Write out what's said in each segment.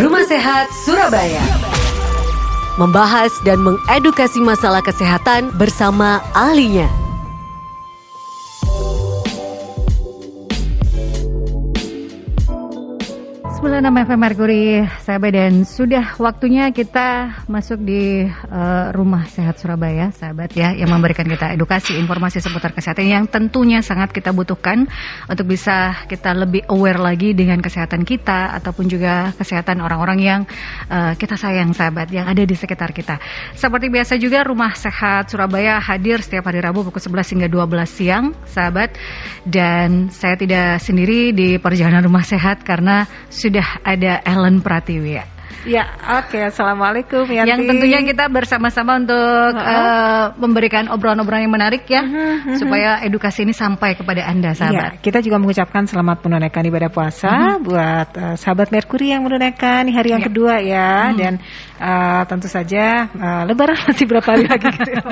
Rumah Sehat Surabaya. Membahas dan mengedukasi masalah kesehatan bersama ahlinya. 96 FM Merkuri, sahabat dan sudah waktunya kita masuk di uh, Rumah Sehat Surabaya, sahabat ya, yang memberikan kita edukasi, informasi seputar kesehatan yang tentunya sangat kita butuhkan untuk bisa kita lebih aware lagi dengan kesehatan kita ataupun juga kesehatan orang-orang yang uh, kita sayang, sahabat, yang ada di sekitar kita. Seperti biasa juga Rumah Sehat Surabaya hadir setiap hari Rabu pukul 11 hingga 12 siang, sahabat, dan saya tidak sendiri di perjalanan Rumah Sehat karena sudah ada Ellen Pratiwi ya. Ya, oke. Okay. Assalamualaikum Yanti. Yang tentunya kita bersama-sama untuk uh -uh. uh, memberikan obrolan-obrolan yang menarik ya, uh -huh. supaya edukasi ini sampai kepada anda, sahabat. Ya, kita juga mengucapkan selamat menunaikan ibadah puasa uh -huh. buat uh, sahabat Merkuri yang menunaikan di hari yang ya. kedua ya, uh -huh. dan uh, tentu saja uh, Lebaran masih berapa hari lagi gitu. Ya.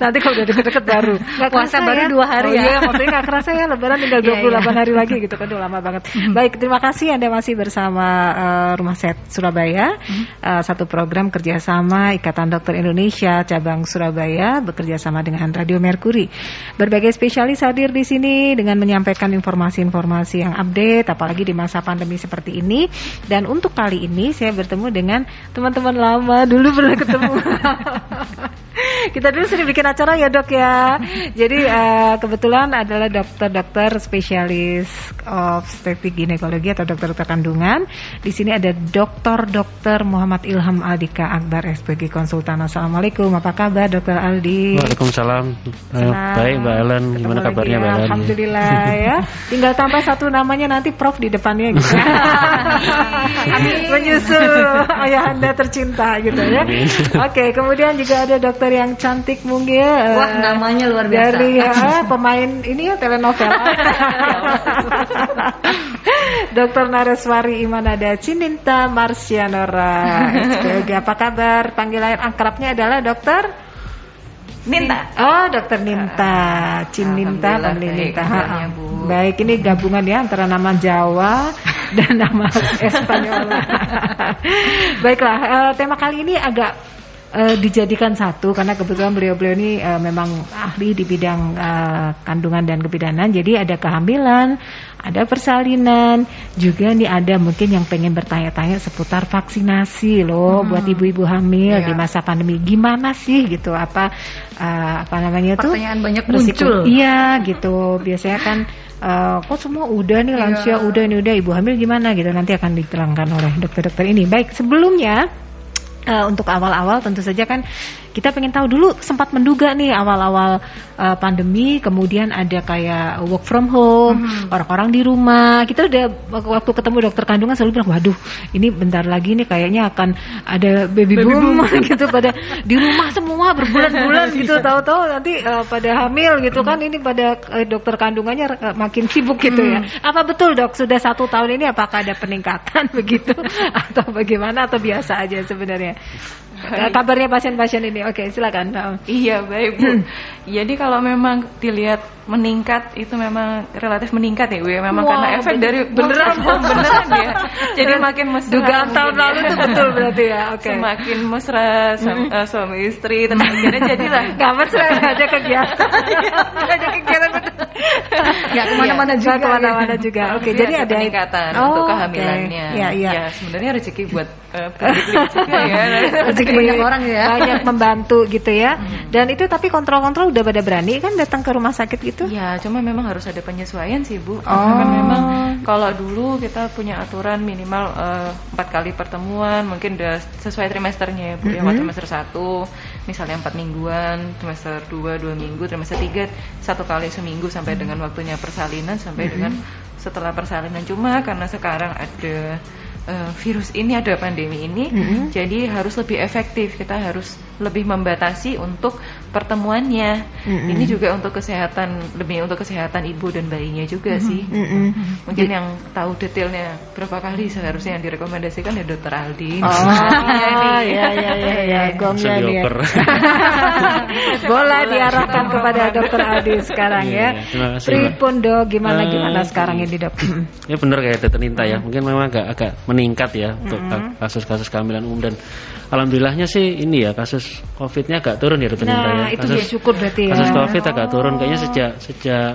Nanti kalau udah deket-deket baru. Gak puasa baru ya. dua hari oh, ya. Iya, maksudnya nggak kerasa ya Lebaran tinggal 28 ya, ya. hari lagi gitu kan, udah lama banget. Baik, terima kasih anda masih bersama uh, Rumah Set Surabaya hmm. uh, satu program kerjasama Ikatan Dokter Indonesia cabang Surabaya bekerja sama dengan Radio Mercury. Berbagai spesialis hadir di sini dengan menyampaikan informasi-informasi yang update, apalagi di masa pandemi seperti ini. Dan untuk kali ini saya bertemu dengan teman-teman lama dulu pernah ketemu. Kita dulu sering bikin acara ya dok ya. Jadi uh, kebetulan adalah dokter-dokter spesialis of obstetrik ginekologi atau dokter-dokter kandungan. Di sini ada Dr. Dr. Muhammad Ilham Aldika Akbar SPG Konsultan. Assalamualaikum, apa kabar Dokter Aldi? Waalaikumsalam. Uh, baik Mbak Ellen, gimana kabarnya Mbak Ellen? Alhamdulillah ya. Tinggal tambah satu namanya nanti Prof di depannya gitu. Amin. Menyusul ayah anda tercinta gitu ya. Oke, kemudian juga ada dokter dokter yang cantik mungil. Wah, namanya luar biasa. Dari ya, pemain ini ya telenovela. Dokter Nareswari Imanada Cininta Marsianora. Apa kabar? Panggilan akrabnya adalah dokter Ninta. Oh, dokter Ninta. Cininta, panggil Ninta. Baik, ini gabungan ya antara nama Jawa dan nama Espanyol. Baiklah, uh, tema kali ini agak uh, dijadikan satu karena kebetulan beliau-beliau ini uh, memang ahli di bidang uh, kandungan dan kebidanan. Jadi ada kehamilan, ada persalinan, juga nih ada mungkin yang pengen bertanya-tanya seputar vaksinasi loh hmm. buat ibu-ibu hamil yeah. di masa pandemi. Gimana sih gitu apa uh, apa namanya tuh? Pertanyaan banyak muncul. Iya gitu. Biasanya kan Uh, kok semua udah nih lansia yeah. udah nih udah ibu hamil gimana gitu nanti akan diterangkan oleh dokter-dokter ini. Baik sebelumnya uh, untuk awal-awal tentu saja kan kita pengen tahu dulu sempat menduga nih awal-awal uh, pandemi kemudian ada kayak work from home hmm. orang-orang di rumah kita udah waktu ketemu dokter kandungan selalu bilang waduh ini bentar lagi nih kayaknya akan ada baby, baby boom, boom. gitu pada di rumah semua berbulan-bulan gitu tahu-tahu nanti uh, pada hamil gitu kan ini pada uh, dokter kandungannya uh, makin sibuk gitu ya. hmm. ya apa betul dok sudah satu tahun ini apakah ada peningkatan begitu atau bagaimana atau biasa aja sebenarnya. Kabarnya pasien-pasien ini, oke silakan. Iya baik bu. Jadi kalau memang dilihat meningkat itu memang relatif meningkat ya bu ya. Memang wow, karena efek bener, dari beneran bu, beneran ya. Jadi makin mesra. Dugaan tahun ya. lalu itu betul berarti ya. Oke. Okay. Semakin mesra suami, uh, suami istri, terus akhirnya jadilah. Gak mesra, ada kegiatan. gak ada kegiatan. Gak ke mana-mana juga. Gak ke mana-mana juga. Oke, okay, jadi ada peningkatan oh, untuk kehamilannya. Okay. Ya, ya. ya sebenarnya rezeki buat uh, juga ya. Rezeki banyak orang ya. Banyak membantu gitu ya. Hmm. Dan itu tapi kontrol-kontrol udah pada berani kan datang ke rumah sakit gitu? Ya, cuma memang harus ada penyesuaian sih Bu. Oh. Karena memang kalau dulu kita punya aturan minimal eh, empat uh, kali pertemuan, mungkin udah sesuai trimesternya ya Bu. Mm -hmm. Yang trimester satu misalnya empat mingguan, trimester dua dua minggu, trimester tiga satu kali seminggu sampai dengan waktunya persalinan sampai hmm. dengan setelah persalinan. Cuma karena sekarang ada uh, virus ini ada pandemi ini, mm -hmm. jadi harus lebih efektif. Kita harus lebih membatasi untuk pertemuannya. Mm-hmm. Ini juga untuk kesehatan lebih untuk kesehatan ibu dan bayinya juga mm-hmm. sih. Mm-hmm. Mungkin yang tahu detailnya berapa kali seharusnya yang direkomendasikan ya dokter Aldi. Oh, iya iya iya ya, gongnya nih. Bola diarahkan kepada dokter Aldi sekarang ya. Pripun dok, gimana uh, gimana sekarang ini dok? ya benar kayak dokter Ninta ya. Mungkin memang agak agak meningkat ya untuk kasus-kasus kehamilan umum dan alhamdulillahnya sih ini ya kasus COVID-nya agak turun ya dokter nah, ya. itu kasus, ya syukur berarti ya. Kasus COVID agak turun kayaknya sejak sejak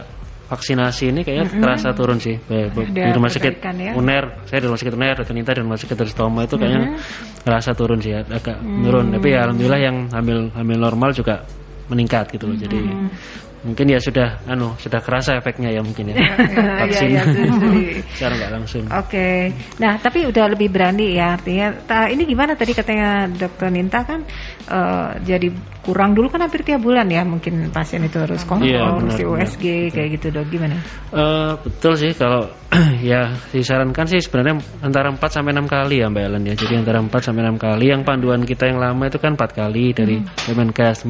vaksinasi ini kayaknya mm -hmm. terasa turun sih di rumah sakit ya? UNER saya di rumah sakit UNER dokter Ninta di rumah sakit Toma itu kayaknya mm -hmm. terasa turun sih agak mm. turun tapi ya alhamdulillah yang hamil hamil normal juga meningkat gitu loh. Jadi hmm mungkin ya sudah anu sudah kerasa efeknya ya mungkin ya vaksin ya, ya, secara nggak langsung. Oke, okay. nah tapi udah lebih berani ya artinya. Ta, ini gimana tadi katanya dokter Ninta kan uh, jadi kurang dulu kan hampir tiap bulan ya mungkin pasien itu harus kontrol ya, benar, si USG benar, kayak gitu dok gimana? Uh, betul sih kalau ya disarankan sih sebenarnya antara 4 sampai enam kali ya Mbak Ellen ya. Jadi antara 4 sampai enam kali yang panduan kita yang lama itu kan empat kali dari hmm. Kemenkes,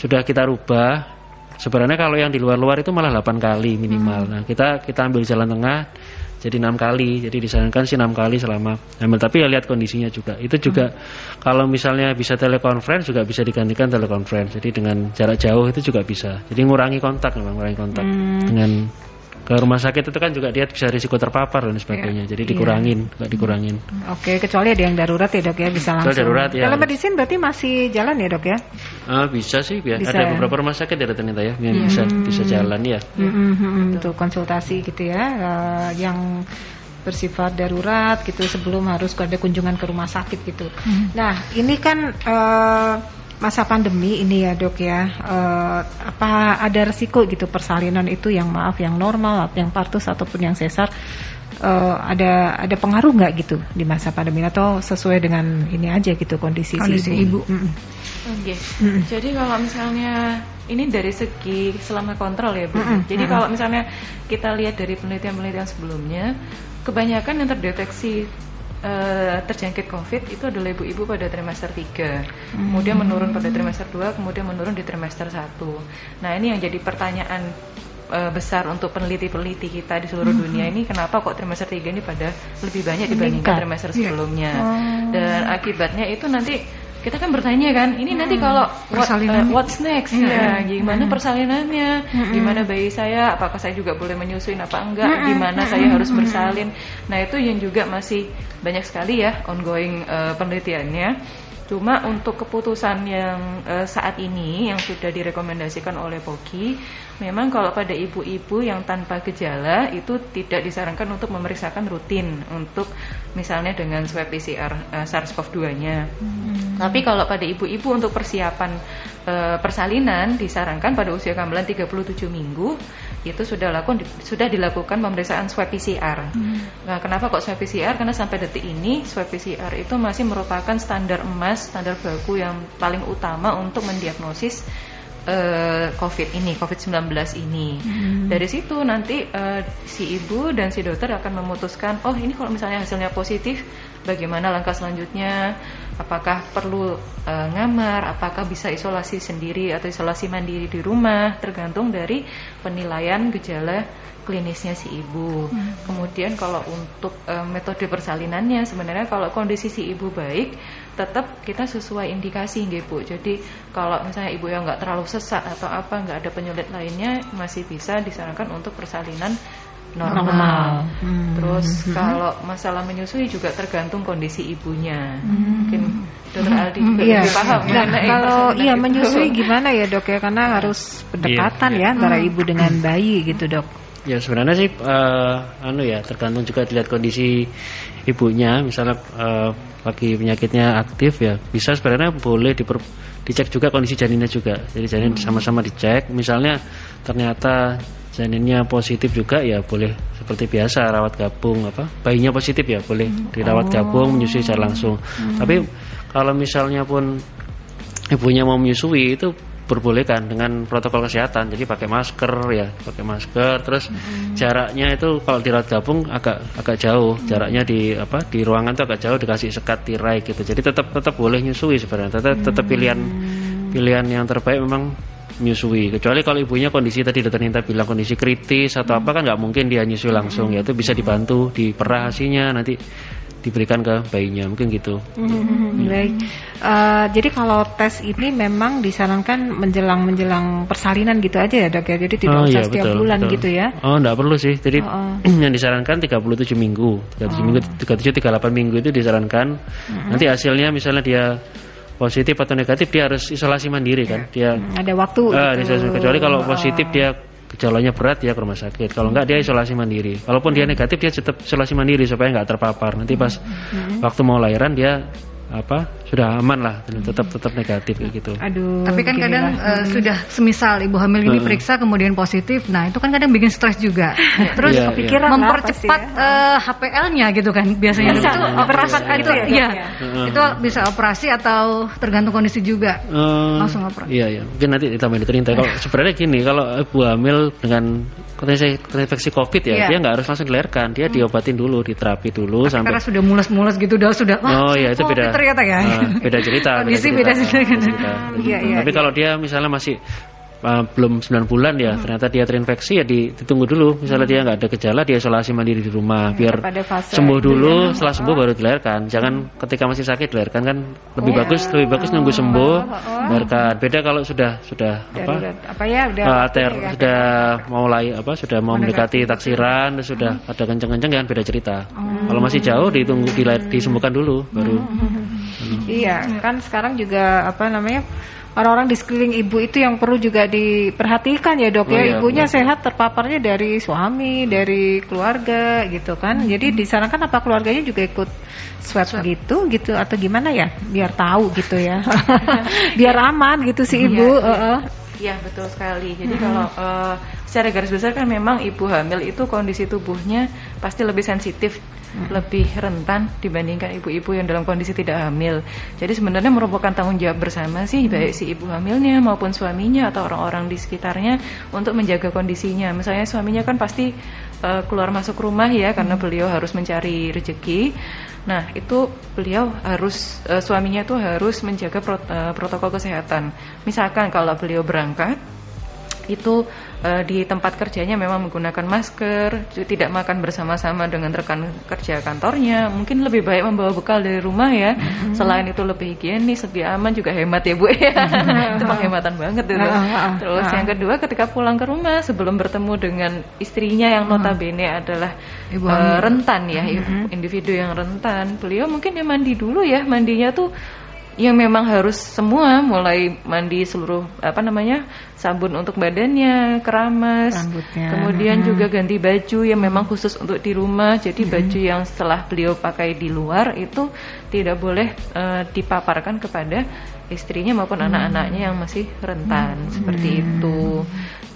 sudah kita rubah Sebenarnya kalau yang di luar-luar itu malah 8 kali minimal. Hmm. Nah, kita kita ambil jalan tengah jadi enam kali. Jadi disarankan sih enam kali selama hamil. Tapi ya lihat kondisinya juga. Itu juga hmm. kalau misalnya bisa telekonferensi juga bisa digantikan telekonferensi. Jadi dengan jarak jauh itu juga bisa. Jadi ngurangi kontak memang ngurangi kontak hmm. dengan ke rumah sakit itu kan juga dia bisa risiko terpapar dan sebagainya. Ya, jadi iya. dikurangin, nggak dikurangin. Oke, kecuali ada yang darurat ya dok ya bisa langsung. darurat ya. medicine berarti masih jalan ya dok ya? Uh, bisa sih, ya. bisa, ada ya? beberapa rumah sakit ya ternyata ya yang hmm. bisa bisa jalan ya. Hmm, hmm, hmm, untuk konsultasi gitu ya, uh, yang bersifat darurat gitu sebelum harus ada kunjungan ke rumah sakit gitu. Hmm. Nah ini kan uh, masa pandemi ini ya dok ya uh, apa ada resiko gitu persalinan itu yang maaf yang normal yang partus ataupun yang sesar uh, ada ada pengaruh nggak gitu di masa pandemi atau sesuai dengan ini aja gitu kondisi, kondisi si ibu? Mm Oke, okay. mm jadi kalau misalnya ini dari segi selama kontrol ya bu. Mm -hmm. Jadi mm -hmm. kalau misalnya kita lihat dari penelitian-penelitian sebelumnya, kebanyakan yang terdeteksi uh, terjangkit COVID itu adalah ibu-ibu pada trimester 3 hmm. Kemudian menurun pada trimester 2 Kemudian menurun di trimester 1 Nah ini yang jadi pertanyaan uh, besar untuk peneliti-peneliti kita di seluruh hmm. dunia ini Kenapa kok trimester 3 ini pada lebih banyak dibandingkan trimester iya. sebelumnya yeah. Dan akibatnya itu nanti kita kan bertanya kan ini nanti hmm. kalau what, uh, what's next hmm. ya gimana hmm. persalinannya hmm. gimana bayi saya apakah saya juga boleh menyusuin apa enggak hmm. gimana hmm. saya harus bersalin nah itu yang juga masih banyak sekali ya ongoing uh, penelitiannya Cuma untuk keputusan yang uh, saat ini yang sudah direkomendasikan oleh POGI, memang kalau pada ibu-ibu yang tanpa gejala itu tidak disarankan untuk memeriksakan rutin untuk misalnya dengan swab PCR uh, SARS-CoV-2-nya. Hmm. Tapi kalau pada ibu-ibu untuk persiapan uh, persalinan disarankan pada usia kehamilan 37 minggu itu sudah lakukan sudah dilakukan pemeriksaan swab PCR. Hmm. Nah, kenapa kok swab PCR? Karena sampai detik ini swab PCR itu masih merupakan standar emas, standar baku yang paling utama untuk mendiagnosis uh, COVID ini, COVID-19 ini. Hmm. Dari situ nanti uh, si ibu dan si dokter akan memutuskan, oh ini kalau misalnya hasilnya positif, bagaimana langkah selanjutnya? Apakah perlu e, ngamar, apakah bisa isolasi sendiri atau isolasi mandiri di rumah, tergantung dari penilaian gejala klinisnya si ibu. Hmm. Kemudian kalau untuk e, metode persalinannya sebenarnya kalau kondisi si ibu baik, tetap kita sesuai indikasi nggih Bu. Jadi kalau misalnya ibu yang nggak terlalu sesak atau apa, nggak ada penyulit lainnya, masih bisa disarankan untuk persalinan normal. normal. Hmm. Terus hmm. kalau masalah menyusui juga tergantung kondisi ibunya. Hmm. Mungkin Dokter hmm. Aldi juga iya. lebih paham. Nah, kalau iya gitu. menyusui gimana ya dok ya? Karena harus pendekatan iya, ya antara hmm. ibu dengan bayi gitu dok. Ya sebenarnya sih uh, anu ya tergantung juga dilihat kondisi ibunya. Misalnya uh, lagi penyakitnya aktif ya bisa sebenarnya boleh diper, dicek juga kondisi janinnya juga. Jadi janin hmm. sama-sama dicek. Misalnya ternyata janinnya positif juga ya boleh seperti biasa rawat gabung apa bayinya positif ya boleh hmm. dirawat oh. gabung menyusui secara langsung hmm. tapi kalau misalnya pun ibunya mau menyusui itu diperbolehkan dengan protokol kesehatan. Jadi pakai masker ya, pakai masker. Terus hmm. jaraknya itu kalau di gabung agak agak jauh. Hmm. Jaraknya di apa di ruangan itu agak jauh dikasih sekat tirai gitu. Jadi tetap tetap boleh nyusui sebenarnya. Tetap tetap pilihan pilihan yang terbaik memang menyusui kecuali kalau ibunya kondisi tadi dokter Ninta bilang kondisi kritis atau apa kan nggak mungkin dia nyusui langsung ya itu bisa dibantu diperah hasilnya nanti diberikan ke bayinya mungkin gitu. Hmm, baik. Uh, jadi kalau tes ini memang disarankan menjelang menjelang persalinan gitu aja ya dok ya. Jadi tidak oh, usah iya, setiap betul, bulan betul. gitu ya. Oh enggak perlu sih. Jadi oh, oh. yang disarankan 37 minggu, 37 oh. minggu, 37 38 minggu itu disarankan. -hmm. Nanti hasilnya misalnya dia positif atau negatif dia harus isolasi mandiri kan. Dia ada waktu. Uh, gitu. kecuali kalau positif dia gejalanya berat ya ke rumah sakit. Kalau enggak dia isolasi mandiri. Kalaupun dia negatif dia tetap isolasi mandiri supaya enggak terpapar. Nanti pas hmm. waktu mau lahiran dia apa sudah aman lah tetap tetap negatif gitu. Aduh. Tapi kan kadang uh, sudah semisal ibu hamil ini periksa kemudian positif, nah itu kan kadang bikin stres juga. Terus yeah, kepikiran yeah. mempercepat ya. uh, eh, HPL-nya gitu kan biasanya bisa, itu operasi itu ya. Iya. Uh, itu bisa operasi atau tergantung kondisi juga. Uh, langsung operasi. Iya iya. Mungkin nanti ditambahin cerita kalau sebenarnya gini kalau ibu hamil dengan terinfeksi COVID ya, yeah. dia nggak harus langsung dilahirkan, dia hmm. diobatin dulu, diterapi dulu Tapi sampai karena sudah mules-mules gitu, udah sudah. oh iya itu beda. Ternyata ya. Uh, beda cerita. Kondisi beda cerita. Iya, iya, Tapi iya. kalau dia misalnya masih uh, belum 9 bulan ya hmm. ternyata dia terinfeksi ya ditunggu dulu misalnya hmm. dia nggak ada gejala dia isolasi mandiri di rumah hmm, biar sembuh dulu ya. setelah sembuh oh. baru dilahirkan jangan hmm. ketika masih sakit dilahirkan kan lebih oh, bagus lebih bagus nunggu sembuh oh, oh. dilahirkan beda kalau sudah sudah Dari, apa apa ya udah uh, ter, ya, sudah mau mulai apa sudah mau mendekati taksiran hmm. sudah ada kenceng-kenceng kan beda cerita hmm. kalau masih jauh ditunggu disembuhkan dulu baru hmm. Hmm. iya kan sekarang juga apa namanya orang-orang di sekeliling ibu itu yang perlu juga diperhatikan ya dok ya. oh, ya ibunya sehat terpaparnya dari suami dari keluarga gitu kan hmm. jadi disarankan apa keluarganya juga ikut swab, swab. gitu gitu atau gimana ya biar tahu gitu ya biar aman gitu sih ibu iya, uh -uh. Iya betul sekali. Jadi hmm. kalau uh, secara garis besar kan memang ibu hamil itu kondisi tubuhnya pasti lebih sensitif. Lebih rentan dibandingkan ibu-ibu yang dalam kondisi tidak hamil. Jadi sebenarnya merupakan tanggung jawab bersama sih hmm. baik si ibu hamilnya maupun suaminya atau orang-orang di sekitarnya untuk menjaga kondisinya. Misalnya suaminya kan pasti uh, keluar masuk rumah ya karena hmm. beliau harus mencari rezeki. Nah, itu beliau harus uh, suaminya tuh harus menjaga prot uh, protokol kesehatan. Misalkan kalau beliau berangkat itu uh, di tempat kerjanya memang menggunakan masker, tidak makan bersama-sama dengan rekan kerja kantornya, mungkin lebih baik membawa bekal dari rumah ya. Mm-hmm. Selain itu lebih higienis, lebih aman juga hemat ya Bu ya. Mm-hmm. itu penghematan banget itu. Ah, ah. Terus yang kedua ketika pulang ke rumah sebelum bertemu dengan istrinya yang notabene adalah Ibu uh, rentan ya, mm-hmm. individu yang rentan, beliau mungkin ya mandi dulu ya, mandinya tuh yang memang harus semua mulai mandi seluruh apa namanya sabun untuk badannya keramas Rambutnya. kemudian hmm. juga ganti baju yang memang khusus untuk di rumah jadi hmm. baju yang setelah beliau pakai di luar itu tidak boleh uh, dipaparkan kepada istrinya maupun hmm. anak-anaknya yang masih rentan hmm. seperti itu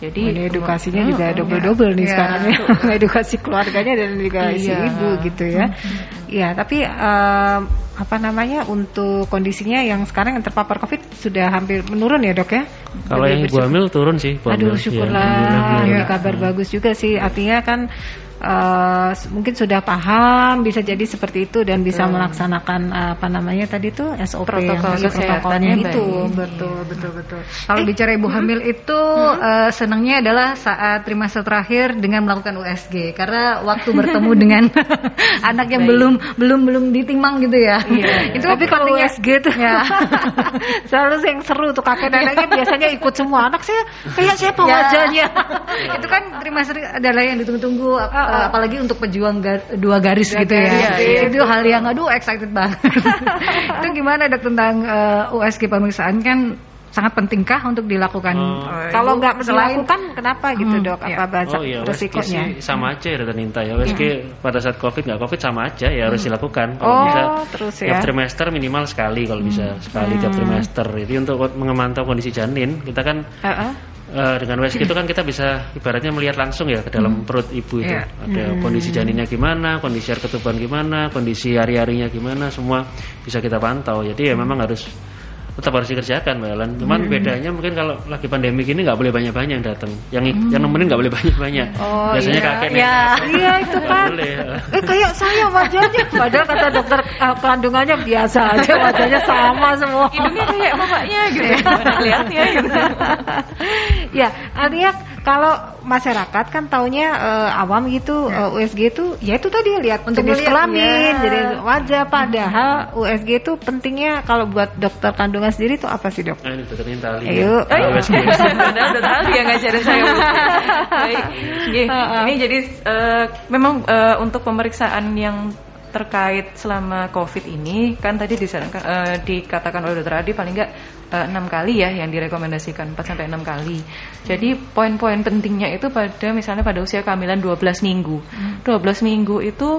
jadi oh, ini edukasinya oh, juga double-double nih ya. sekarang ya edukasi keluarganya dan juga iya. si ibu gitu ya hmm. ya tapi uh, apa namanya untuk kondisinya yang sekarang yang terpapar COVID sudah hampir menurun ya dok ya? Kalau yang ibu hamil turun sih. Aduh syukurlah, ya, ya. kabar bagus juga sih. Artinya kan uh, mungkin sudah paham bisa jadi seperti itu dan bisa betul. melaksanakan uh, apa namanya tadi itu SOP protokol yang protokolnya itu betul betul betul. Kalau eh, bicara ibu hamil hmm. itu hmm. Uh, senangnya adalah saat trimester terakhir dengan melakukan USG karena waktu bertemu dengan anak yang Baik. belum belum belum ditimang gitu ya. Iya, itu tapi kalau USG itu ya. selalu yang seru tuh kakek neneknya biasanya ikut semua anak saya kayak siapa ya. wajahnya? Itu kan trimester adalah yang ditunggu-tunggu uh, apalagi untuk pejuang gar dua garis dua gitu ya. garis, ya. Iya, iya. Itu hal yang aduh excited banget. itu gimana dok tentang uh, USG pemeriksaan kan sangat pentingkah untuk dilakukan? Uh, kalau nggak dilakukan, kenapa gitu hmm, dok? Apa iya. bahasa oh, iya, resikonya? sama aja ya Dr. Ninta ya. USG hmm. pada saat COVID nggak COVID sama aja ya harus hmm. dilakukan. Kalau oh, bisa terus ya. tiap trimester minimal sekali kalau hmm. bisa sekali hmm. tiap trimester. Jadi untuk mengemantau kondisi janin kita kan uh -uh uh, dengan USG itu kan kita bisa ibaratnya melihat langsung ya ke dalam hmm. perut ibu itu yeah. ada hmm. kondisi janinnya gimana, kondisi air ketuban gimana, kondisi hari-harinya gimana, semua bisa kita pantau. Jadi ya memang harus tetap harus dikerjakan Mbak Ellen. Cuman hmm. bedanya mungkin kalau lagi pandemi gini nggak boleh banyak-banyak yang datang. Yang hmm. yang nemenin nggak boleh banyak-banyak. Oh, Biasanya iya. kakek Iya, iya itu kan. boleh. Eh kayak saya wajahnya. Padahal kata dokter uh, kandungannya biasa aja wajahnya sama semua. Hidungnya kayak bapaknya gitu. Mana lihatnya gitu. ya, artinya kalau masyarakat kan taunya uh, awam gitu uh, USG itu ya itu tadi lihat Untuk jenis kelamin, ya. jadi wajah padahal USG itu pentingnya kalau buat dokter kandungan sendiri itu apa sih, Dok? Nah, ini deketin tali. Ayo. Ya. Kalau USG. Padahal udah tahu ya ngajarin saya. Baik. Ini, ini jadi eh, memang eh, untuk pemeriksaan yang terkait selama COVID ini kan tadi disarankan eh, dikatakan oleh Dokter Adi paling enggak eh, enam kali ya yang direkomendasikan 4 sampai 6 kali. Jadi poin-poin pentingnya itu pada misalnya pada usia kehamilan 12 minggu. 12 minggu itu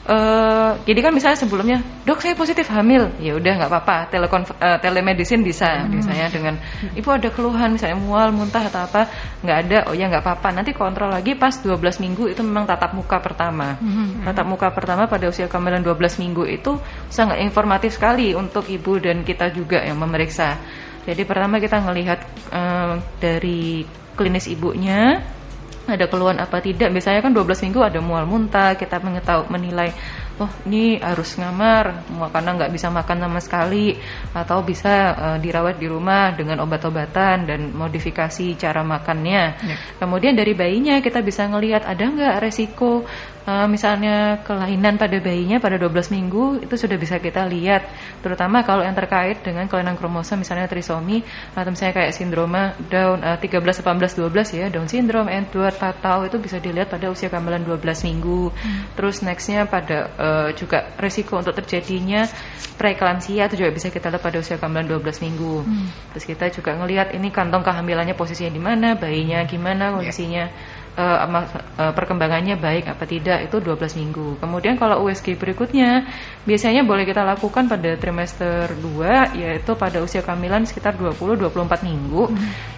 eh jadi kan misalnya sebelumnya dok saya positif hamil. Ya udah nggak apa-apa. Telepon telemedicine bisa misalnya dengan ibu ada keluhan misalnya mual muntah atau apa. Nggak ada. Oh ya nggak apa-apa. Nanti kontrol lagi pas 12 minggu itu memang tatap muka pertama. Tatap muka pertama pada usia kehamilan 12 minggu itu sangat informatif sekali untuk ibu dan kita juga yang memeriksa. Jadi pertama kita ngelihat eh, dari klinis ibunya ada keluhan apa tidak? Biasanya kan 12 minggu ada mual muntah kita mengetahui menilai oh ini harus ngamar mau karena nggak bisa makan sama sekali atau bisa eh, dirawat di rumah dengan obat-obatan dan modifikasi cara makannya. Kemudian dari bayinya kita bisa ngelihat ada nggak resiko eh, misalnya kelainan pada bayinya pada 12 minggu itu sudah bisa kita lihat. Terutama kalau yang terkait dengan kelainan kromosom misalnya trisomi atau misalnya kayak sindroma Down eh, 13 18 12 ya Down syndrome Edward Patau itu bisa dilihat pada usia kehamilan 12 minggu. Terus nextnya pada eh, juga resiko untuk terjadinya preeklamsia itu juga bisa kita lihat pada usia kehamilan 12 minggu. Terus kita juga ngelihat ini kantong kehamilannya posisinya di mana bayinya gimana kondisinya. eh, eh, perkembangannya baik apa tidak itu 12 minggu. Kemudian kalau USG berikutnya biasanya boleh kita lakukan pada trimester 2 yaitu pada usia kehamilan sekitar 20 24 minggu.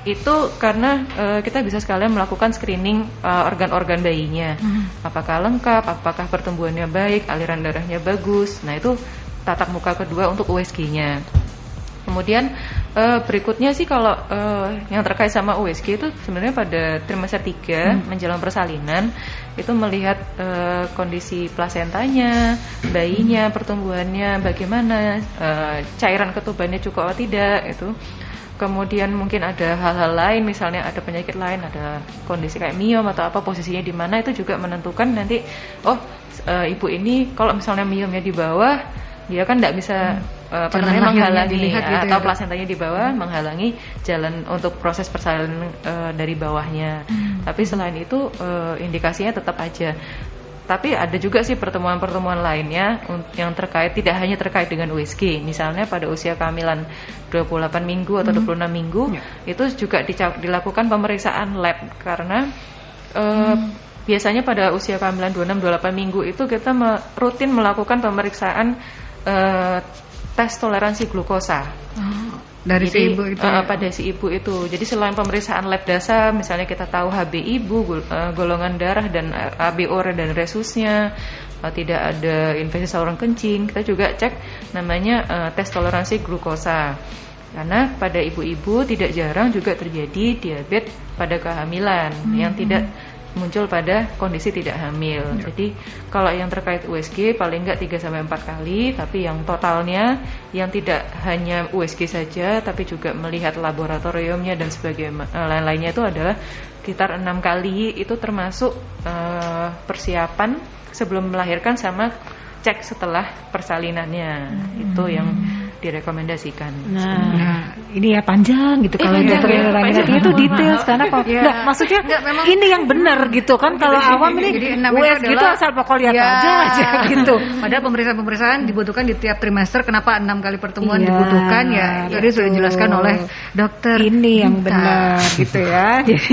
Itu karena eh, kita bisa sekalian melakukan screening organ-organ bayinya. Apakah lengkap, apakah pertumbuhannya baik, aliran darahnya bagus. Nah, itu tatap muka kedua untuk USG-nya. Kemudian eh, berikutnya sih kalau eh, yang terkait sama USG itu sebenarnya pada trimester 3 menjelang persalinan itu melihat eh, kondisi plasentanya, bayinya, pertumbuhannya bagaimana, eh, cairan ketubannya cukup atau tidak itu. Kemudian mungkin ada hal-hal lain, misalnya ada penyakit lain, ada kondisi kayak miom atau apa posisinya di mana itu juga menentukan nanti oh eh, ibu ini kalau misalnya miomnya di bawah dia kan tidak bisa apa Jalan namanya menghalangi dilihat gitu ya, atau Dok? plasentanya di bawah menghalangi jalan untuk proses persalinan eh, dari bawahnya. Tapi selain itu eh, indikasinya tetap aja. Tapi ada juga sih pertemuan-pertemuan lainnya yang terkait tidak hanya terkait dengan USG. Misalnya pada usia kehamilan 28 minggu atau 26 minggu itu juga dilakukan pemeriksaan lab karena eh, biasanya pada usia kehamilan 26 28 minggu itu kita me- rutin melakukan pemeriksaan eh, tes toleransi glukosa. Dari si Jadi, ibu itu. eh, ya. pada si ibu itu. Jadi selain pemeriksaan lab dasar, misalnya kita tahu HB ibu, eh, golongan darah dan ABO dan resusnya, eh, tidak ada infeksi saluran kencing, kita juga cek namanya eh, tes toleransi glukosa. Karena pada ibu-ibu tidak jarang juga terjadi diabetes pada kehamilan yang tidak muncul pada kondisi tidak hamil. Jadi kalau yang terkait USG paling enggak 3 sampai 4 kali, tapi yang totalnya yang tidak hanya USG saja tapi juga melihat laboratoriumnya dan sebagainya eh, lain-lainnya itu adalah sekitar enam kali itu termasuk eh, persiapan sebelum melahirkan sama cek setelah persalinannya. Itu yang direkomendasikan. Nah, ini ya panjang gitu kalau Iya, dokter iya, panjang. itu detail karena kok Iya. enggak maksudnya Enggak, memang- ini yang benar gitu kan kalau awam ini Jadi enam itu US gitu adalah- asal pokok lihat Ya. aja aja gitu. Padahal pemeriksaan-pemeriksaan dibutuhkan di tiap trimester. Kenapa enam kali pertemuan Iya, dibutuhkan ya? Tadi sudah dijelaskan oleh dokter. Ini yang benar gitu ya. Jadi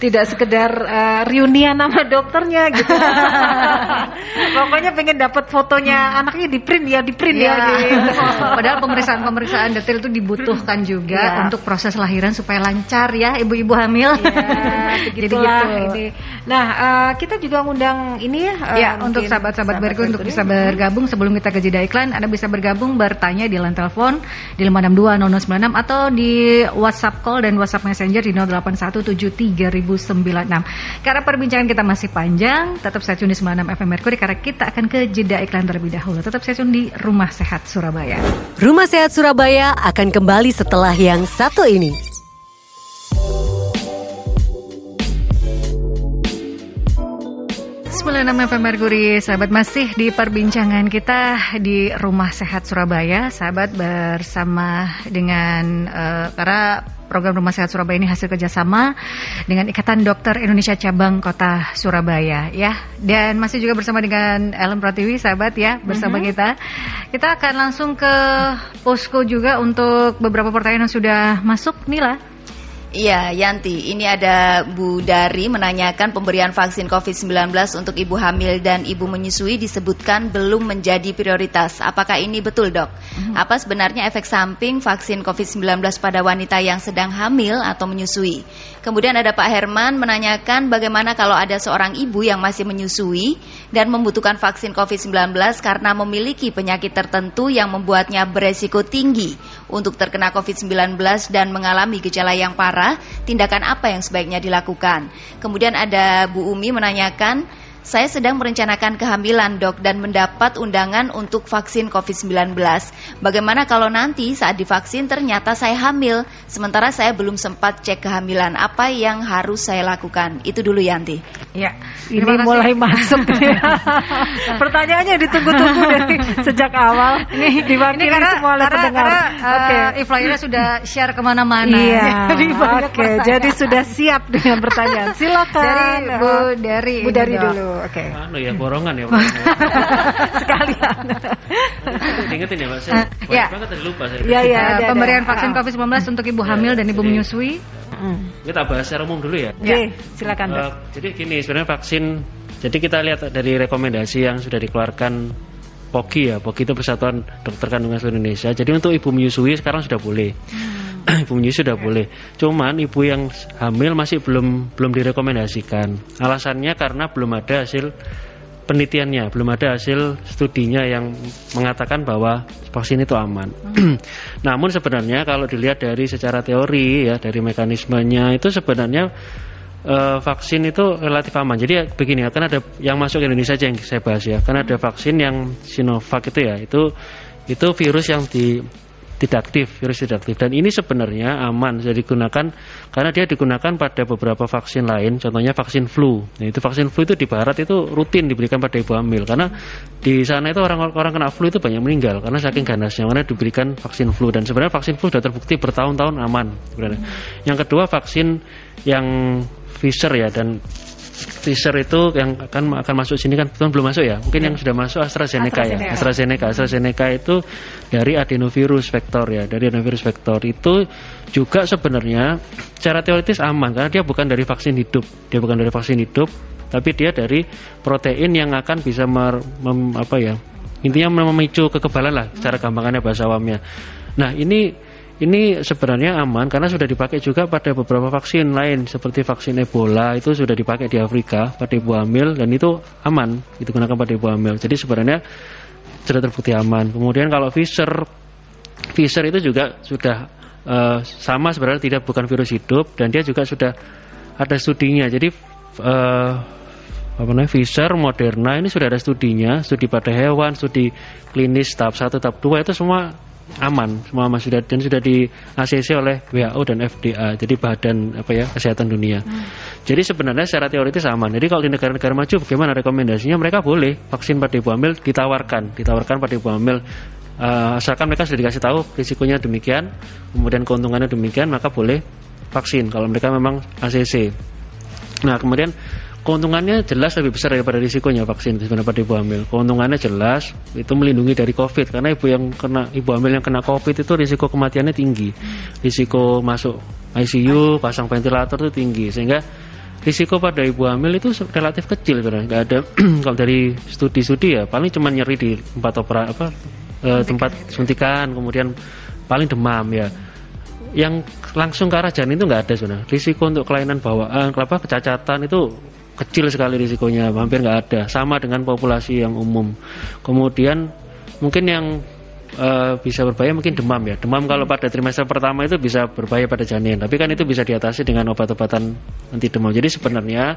tidak sekedar eh, reunian sama dokternya gitu. Pokoknya pengen dapat fotonya anaknya di print ya, di print ya. Iya. gitu. Padahal pemeriksaan-pemeriksaan detail itu dibutuhkan juga ya. untuk proses lahiran supaya lancar ya ibu-ibu hamil. Ya, gitu. ini. Nah, uh, kita juga ngundang ini uh, ya untuk sahabat-sahabat berku untuk bisa bergabung sebelum kita ke jeda iklan, Anda bisa bergabung bertanya di line telepon di 562 atau di WhatsApp call dan WhatsApp Messenger di 08173096. Karena perbincangan kita masih panjang, tetap saya tune di 96 FM Mercury karena kita akan ke jeda iklan terlebih dahulu. Tetap saya tune di Rumah Sehat Surabaya. Rumah Sehat Surabaya akan kembali setelah yang satu ini. 96 FM Mercury, sahabat masih di perbincangan kita di Rumah Sehat Surabaya, sahabat bersama dengan uh, karena program Rumah Sehat Surabaya ini hasil kerjasama dengan Ikatan Dokter Indonesia Cabang Kota Surabaya, ya. Dan masih juga bersama dengan Ellen Pratiwi, sahabat ya, bersama mm -hmm. kita. Kita akan langsung ke posko juga untuk beberapa pertanyaan yang sudah masuk, Nila. Iya, Yanti. Ini ada Bu Dari menanyakan pemberian vaksin COVID-19 untuk ibu hamil dan ibu menyusui disebutkan belum menjadi prioritas. Apakah ini betul, Dok? Hmm. Apa sebenarnya efek samping vaksin COVID-19 pada wanita yang sedang hamil atau menyusui? Kemudian ada Pak Herman menanyakan bagaimana kalau ada seorang ibu yang masih menyusui dan membutuhkan vaksin COVID-19 karena memiliki penyakit tertentu yang membuatnya beresiko tinggi untuk terkena COVID-19 dan mengalami gejala yang parah, tindakan apa yang sebaiknya dilakukan? Kemudian ada Bu Umi menanyakan, saya sedang merencanakan kehamilan dok dan mendapat undangan untuk vaksin COVID-19. Bagaimana kalau nanti saat divaksin ternyata saya hamil, sementara saya belum sempat cek kehamilan. Apa yang harus saya lakukan? Itu dulu Yanti. Ya, ini mulai masuk. Pertanyaannya ditunggu-tunggu dari sejak awal. Ini diwakili ini karena, semua oleh karena, pendengar. Karena, uh, Oke, okay. sudah share ke mana-mana. Iya. Oke, okay. jadi sudah siap dengan pertanyaan. Silakan. Dari Bu dari Bu dari dulu. Oke. Okay. Anu ya borongan ya. Sekalian. Ingetin ya Pak, saya uh, ya. banget tadi lupa saya. Iya, iya. Uh, pemberian ada. vaksin COVID-19 uh. untuk ibu hamil ya, dan ibu jadi, menyusui. Uh. Kita bahas secara umum dulu ya. Ya, silakan. Uh, jadi gini, sebenarnya vaksin jadi kita lihat dari rekomendasi yang sudah dikeluarkan POKI ya, POKI itu Persatuan Dokter Kandungan Seluruh Indonesia. Jadi untuk ibu menyusui sekarang sudah boleh. Hmm. ibu menyusui sudah boleh. Cuman ibu yang hamil masih belum belum direkomendasikan. Alasannya karena belum ada hasil penelitiannya, belum ada hasil studinya yang mengatakan bahwa vaksin itu aman. Hmm. Namun sebenarnya kalau dilihat dari secara teori ya, dari mekanismenya itu sebenarnya uh, vaksin itu relatif aman. Jadi ya, begini ya, kan ada yang masuk ke Indonesia aja yang saya bahas ya. Karena ada vaksin yang Sinovac itu ya, itu itu virus yang di tidak aktif, virus tidak aktif. Dan ini sebenarnya aman, bisa digunakan karena dia digunakan pada beberapa vaksin lain, contohnya vaksin flu. Nah, itu vaksin flu itu di barat itu rutin diberikan pada ibu hamil karena di sana itu orang-orang kena flu itu banyak meninggal karena saking ganasnya karena diberikan vaksin flu dan sebenarnya vaksin flu sudah terbukti bertahun-tahun aman sebenarnya. Yang kedua vaksin yang Pfizer ya dan Pfizer itu yang akan akan masuk sini kan belum masuk ya. Mungkin ya. yang sudah masuk AstraZeneca, AstraZeneca ya. AstraZeneca. AstraZeneca itu dari adenovirus vektor ya, dari adenovirus vektor itu juga sebenarnya secara teoritis aman karena dia bukan dari vaksin hidup. Dia bukan dari vaksin hidup, tapi dia dari protein yang akan bisa mer, mem, apa ya? Intinya memicu kekebalan lah secara gampangannya bahasa awamnya. Nah, ini ini sebenarnya aman karena sudah dipakai juga pada beberapa vaksin lain seperti vaksin Ebola itu sudah dipakai di Afrika pada ibu hamil dan itu aman digunakan pada ibu hamil. Jadi sebenarnya sudah terbukti aman. Kemudian kalau Pfizer Pfizer itu juga sudah uh, sama sebenarnya tidak bukan virus hidup dan dia juga sudah ada studinya. Jadi uh, apa namanya Pfizer, Moderna ini sudah ada studinya, studi pada hewan, studi klinis tahap 1, tahap 2 itu semua aman. Semua masih sudah dan sudah di ACC oleh WHO dan FDA jadi badan apa ya kesehatan dunia. Hmm. jadi sebenarnya secara teoritis aman jadi kalau di negara-negara maju bagaimana rekomendasinya? Mereka boleh. Vaksin pada ibu hamil ditawarkan. Ditawarkan pada ibu hamil uh, asalkan mereka sudah dikasih tahu risikonya demikian kemudian keuntungannya demikian maka boleh vaksin kalau mereka memang ACC nah kemudian keuntungannya jelas lebih besar daripada risikonya vaksin sebenarnya pada ibu hamil. Keuntungannya jelas itu melindungi dari COVID karena ibu yang kena ibu hamil yang kena COVID itu risiko kematiannya tinggi, risiko masuk ICU, pasang ventilator itu tinggi sehingga risiko pada ibu hamil itu relatif kecil sebenarnya. Nggak ada kalau dari studi-studi ya paling cuma nyeri di empat opera apa eh, tempat suntikan, kemudian paling demam ya. Yang langsung ke arah janin itu nggak ada sebenarnya. Risiko untuk kelainan bawaan, kelapa kecacatan itu kecil sekali risikonya, hampir nggak ada. Sama dengan populasi yang umum. Kemudian mungkin yang eh, bisa berbahaya mungkin demam ya. Demam kalau pada trimester pertama itu bisa berbahaya pada janin, tapi kan itu bisa diatasi dengan obat-obatan anti demam. Jadi sebenarnya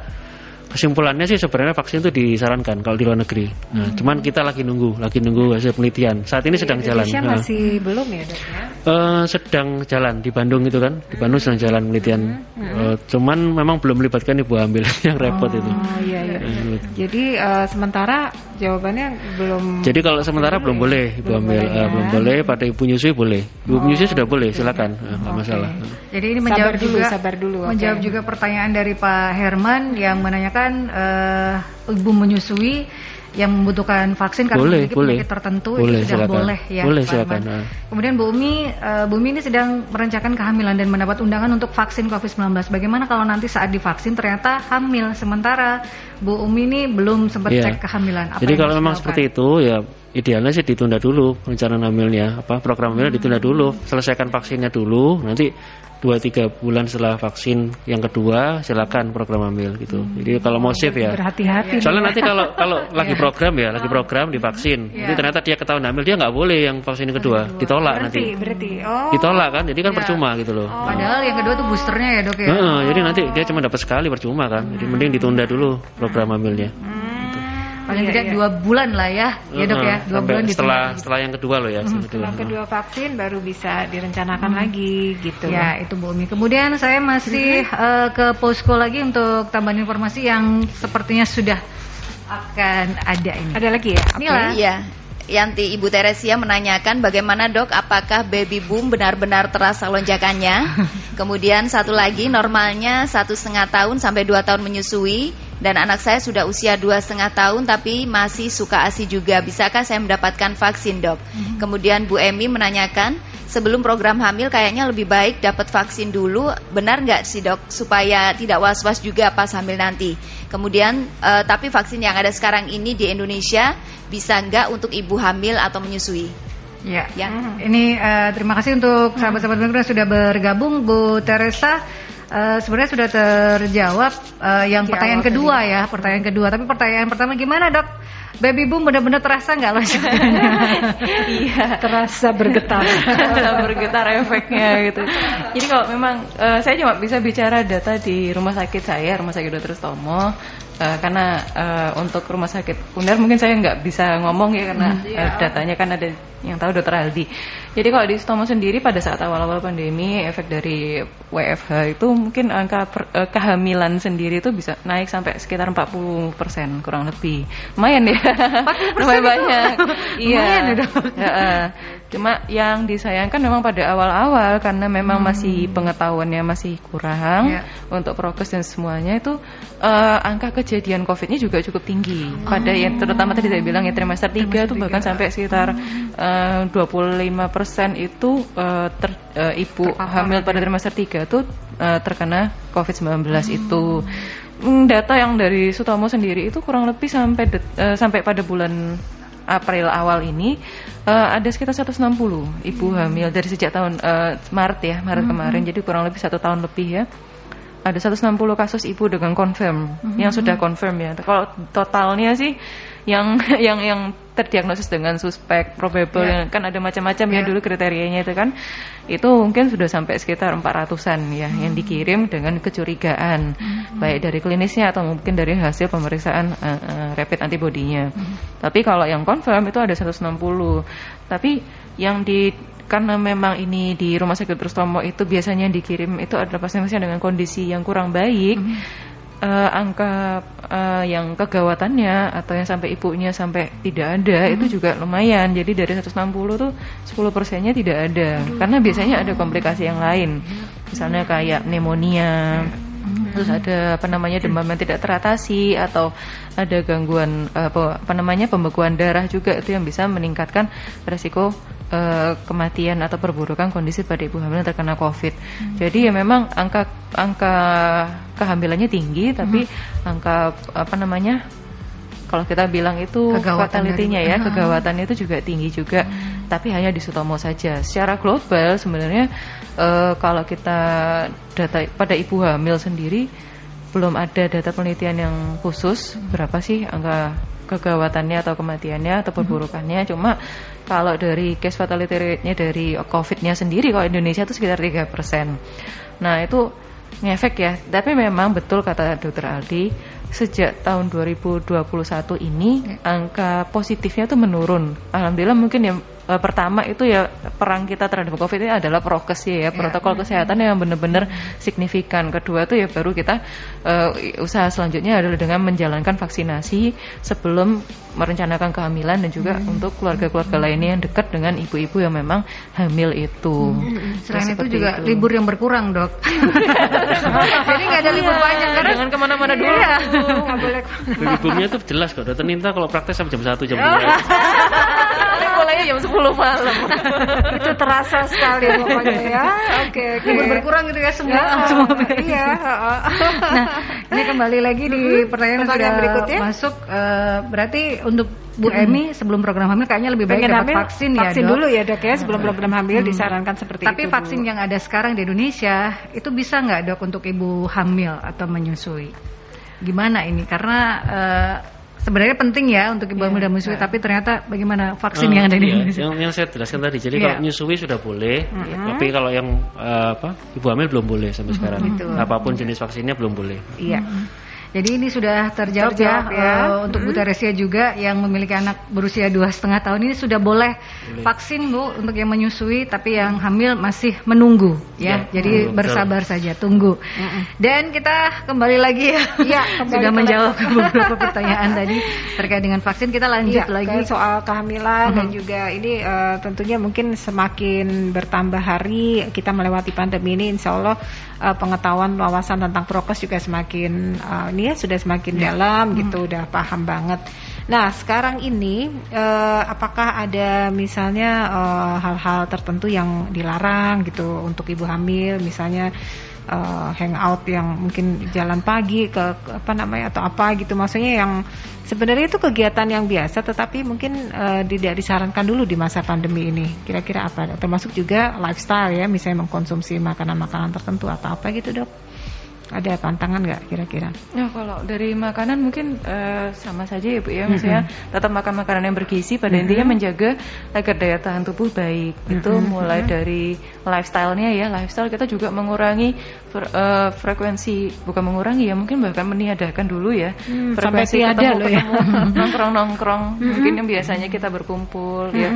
kesimpulannya sih sebenarnya vaksin itu disarankan kalau di luar negeri. Nah, cuman kita lagi nunggu, lagi nunggu hasil penelitian. Saat ini sedang jalan. Indonesia Nah, masih belum ya dok ya? eh, sedang jalan di Bandung itu kan, di Bandung sedang jalan penelitian. Eh, cuman memang belum melibatkan ibu hamil yang repot itu. Oh iya iya. Eh, Jadi eh, sementara jawabannya belum. Jadi kalau sementara belum boleh ibu Belum hamil, boleh, Eh, ya. belum boleh pada ibu nyusui boleh. Ibu menyusui sudah boleh, silakan, Eh, nggak Oke. masalah. Jadi ini Sabar menjawab dulu, juga sabar dulu, oke. menjawab juga pertanyaan dari Pak Herman yang menanyakan eh, ibu menyusui yang membutuhkan vaksin karena Boleh, memiliki boleh. penyakit tertentu Boleh, itu sudah silakan. boleh ya. Boleh, Pak silakan. Kemudian Bu Umi, eh, Bu Umi ini sedang merencanakan kehamilan dan mendapat undangan untuk vaksin COVID-19. Bagaimana kalau nanti saat divaksin ternyata hamil sementara Bu Umi ini belum sempat Iya. cek kehamilan? Apa Jadi kalau memang seperti itu ya idealnya sih ditunda dulu perencanaan hamilnya, apa program hamilnya ditunda dulu, selesaikan vaksinnya dulu, nanti dua tiga bulan setelah vaksin yang kedua silakan program hamil gitu. Jadi kalau mau safe ya. Berhati-hati. Soalnya nanti kalau kalau lagi program ya, lagi program divaksin, Iya. jadi ternyata dia ketahuan hamil dia nggak boleh yang vaksin yang kedua, ditolak berarti, nanti. berarti. Oh. Ditolak kan, jadi kan Iya. percuma gitu loh. Padahal yang kedua tuh boosternya ya dok ya. Heeh, jadi nanti dia cuma dapat sekali percuma kan. Jadi mending ditunda dulu program hamilnya. Paling Iya, tidak iya. dua bulan lah ya, ya dok ya, dua sampai bulan setelah setelah yang kedua loh ya. Setelah kedua vaksin baru bisa direncanakan lagi gitu. Ya itu Bu Umi. Kemudian saya masih eh, ke posko lagi untuk tambahan informasi yang sepertinya sudah akan ada ini. Ada lagi ya? Oke. Inilah. Iya. Yanti Ibu Teresia menanyakan bagaimana dok? Apakah baby boom benar-benar terasa lonjakannya? Kemudian satu lagi normalnya satu setengah tahun sampai dua tahun menyusui. Dan anak saya sudah usia dua setengah tahun tapi masih suka asi juga. Bisakah saya mendapatkan vaksin dok? Kemudian Bu Emi menanyakan Sebelum program hamil kayaknya lebih baik dapat vaksin dulu Benar nggak sih dok supaya tidak was-was juga pas hamil nanti Kemudian eh, tapi vaksin yang ada sekarang ini di Indonesia bisa nggak untuk ibu hamil atau menyusui? Ya. Ya. Ini eh, terima kasih untuk sahabat-sahabat migran yang sudah bergabung, Bu Teresa. eh, sebenarnya sudah terjawab eh, yang Di pertanyaan awal kedua ya, pertanyaan kedua. Tapi pertanyaan pertama gimana dok? Baby boom benar-benar terasa nggak lonjakannya? Iya. Terasa bergetar. bergetar efeknya gitu. Jadi kalau memang eh, saya cuma bisa bicara data di rumah sakit saya, rumah sakit Dr. Stomo, eh, karena eh, untuk rumah sakit UNER mungkin saya nggak bisa ngomong ya karena eh, datanya kan ada yang tahu Dr. Aldi. Jadi kalau di Stomo sendiri pada saat awal-awal pandemi efek dari WFH itu mungkin angka per- eh, kehamilan sendiri itu bisa naik sampai sekitar 40% kurang lebih. Lumayan ya. Lumayan banyak. Iya. Lumayan ya, Dok. Cuma yang disayangkan memang pada awal-awal karena memang masih pengetahuannya masih kurang Ya. untuk prokes dan semuanya itu eh, angka kejadian COVID-nya juga cukup tinggi. Pada yang terutama tadi saya bilang ya trimester 3 itu bahkan sampai sekitar eh, 25% itu eh, ter- eh, ibu Terpapar hamil pada trimester 3 itu eh, terkena COVID-19 itu. Hmm, data yang dari Sutomo sendiri itu kurang lebih sampai eh, sampai pada bulan April awal ini eh, ada sekitar 160 ibu hamil dari sejak tahun eh, Maret ya Maret kemarin. Jadi kurang lebih satu tahun lebih ya. Ada 160 kasus ibu dengan confirm yang sudah confirm ya. Kalau totalnya sih yang yang yang terdiagnosis dengan suspek probable yang kan ada macam-macam ya Ya. dulu kriterianya itu kan itu mungkin sudah sampai sekitar 400-an ya yang dikirim dengan kecurigaan baik dari klinisnya atau mungkin dari hasil pemeriksaan eh, eh, rapid antibodinya. Tapi kalau yang confirm itu ada 160. Tapi yang di karena memang ini di rumah sakit Trustomo itu biasanya dikirim itu adalah pasien-pasien dengan kondisi yang kurang baik. Eh, angka eh, yang kegawatannya atau yang sampai ibunya sampai tidak ada itu juga lumayan. Jadi dari 160 tuh 10 persennya tidak ada. Karena biasanya ada komplikasi yang lain. Misalnya kayak pneumonia, terus ada apa namanya demam yang tidak teratasi atau ada gangguan eh, apa, apa namanya pembekuan darah juga itu yang bisa meningkatkan resiko eh, kematian atau perburukan kondisi pada ibu hamil yang terkena COVID. Jadi ya memang angka angka kehamilannya tinggi tapi angka apa namanya kalau kita bilang itu dari- ya, Ah. kegawatannya itu juga tinggi juga. tapi hanya di Sutomo saja. Secara global sebenarnya uh, kalau kita data pada ibu hamil sendiri belum ada data penelitian yang khusus berapa sih angka kegawatannya atau kematiannya atau perburukannya. Hmm. Cuma kalau dari case fatality rate-nya dari COVID-nya sendiri kalau Indonesia itu sekitar 3%. Nah, itu ngefek ya. Tapi memang betul kata Dokter Aldi, sejak tahun 2021 ini ya. angka positifnya itu menurun. Alhamdulillah mungkin ya uh, pertama itu ya perang kita terhadap COVID ini adalah prokes ya, ya protokol ya. kesehatan yang benar-benar signifikan. Kedua itu ya baru kita uh, usaha selanjutnya adalah dengan menjalankan vaksinasi sebelum merencanakan kehamilan dan juga hmm. untuk keluarga-keluarga hmm. lainnya yang dekat dengan ibu-ibu yang memang hamil itu. Hmm. Selain itu juga itu. libur yang berkurang dok. Jadi nggak ada libur iya, banyak karena jangan ke mana-mana dulu. Iya. boleh. Liburnya tuh jelas kok. Dokter Ninta kalau praktek sampai jam satu jam dua. mulainya jam 10 malam. itu terasa sekali pokoknya ya. Oke, okay, okay. berkurang gitu ya semua. Ya, semua iya. nah, ini kembali lagi di mm-hmm. pertanyaan, pertanyaan yang berikutnya. Masuk uh, berarti untuk Bu hmm. Emi sebelum program hamil kayaknya lebih baik dapat vaksin, ya vaksin dulu ya dok ya sebelum program hamil hmm. disarankan seperti Tapi itu. Tapi vaksin yang ada sekarang di Indonesia itu bisa nggak dok untuk ibu hamil atau menyusui? Gimana ini? Karena uh, sebenarnya penting ya untuk ibu hamil yeah, dan menyusui, yeah. tapi ternyata bagaimana vaksin uh, yang ada di iya. Indonesia? Yang, yang saya jelaskan tadi, jadi yeah. kalau menyusui sudah boleh, mm -hmm. tapi kalau yang uh, apa ibu hamil belum boleh sampai sekarang. Mm -hmm. Apa pun jenis vaksinnya belum boleh. Iya. Mm -hmm. Jadi ini sudah terjawab, ya, terjawab ya, ya. Uh, untuk Bu hmm. Teresia juga yang memiliki anak berusia dua setengah tahun ini sudah boleh, boleh vaksin Bu untuk yang menyusui, tapi yang hamil masih menunggu ya. ya Jadi bersabar betul. saja, tunggu. Hmm. Dan kita kembali lagi ya, ya sudah menjawab beberapa pertanyaan tadi terkait dengan vaksin. Kita lanjut ya, lagi soal kehamilan hmm. dan juga ini uh, tentunya mungkin semakin bertambah hari kita melewati pandemi ini, Insya Allah uh, pengetahuan wawasan tentang prokes juga semakin uh, ini ya sudah semakin ya. dalam gitu, hmm. udah paham banget. Nah, sekarang ini uh, apakah ada misalnya hal-hal uh, tertentu yang dilarang gitu untuk ibu hamil, misalnya uh, hangout yang mungkin jalan pagi ke, ke apa namanya atau apa gitu, maksudnya yang sebenarnya itu kegiatan yang biasa, tetapi mungkin uh, tidak disarankan dulu di masa pandemi ini. Kira-kira apa? Termasuk juga lifestyle ya, misalnya mengkonsumsi makanan-makanan tertentu atau apa gitu dok? Ada pantangan nggak kira-kira? Ya kalau dari makanan mungkin uh, sama saja ya bu ya, misalnya mm -hmm. tetap makan makanan yang bergizi pada mm -hmm. intinya menjaga agar daya tahan tubuh baik. Mm -hmm. Itu mulai mm -hmm. dari lifestyle-nya ya, lifestyle kita juga mengurangi fre uh, frekuensi, bukan mengurangi ya, mungkin bahkan meniadakan dulu ya hmm, frekuensi ada loh ya. nongkrong-nongkrong, mm -hmm. mungkin yang biasanya kita berkumpul mm -hmm. ya,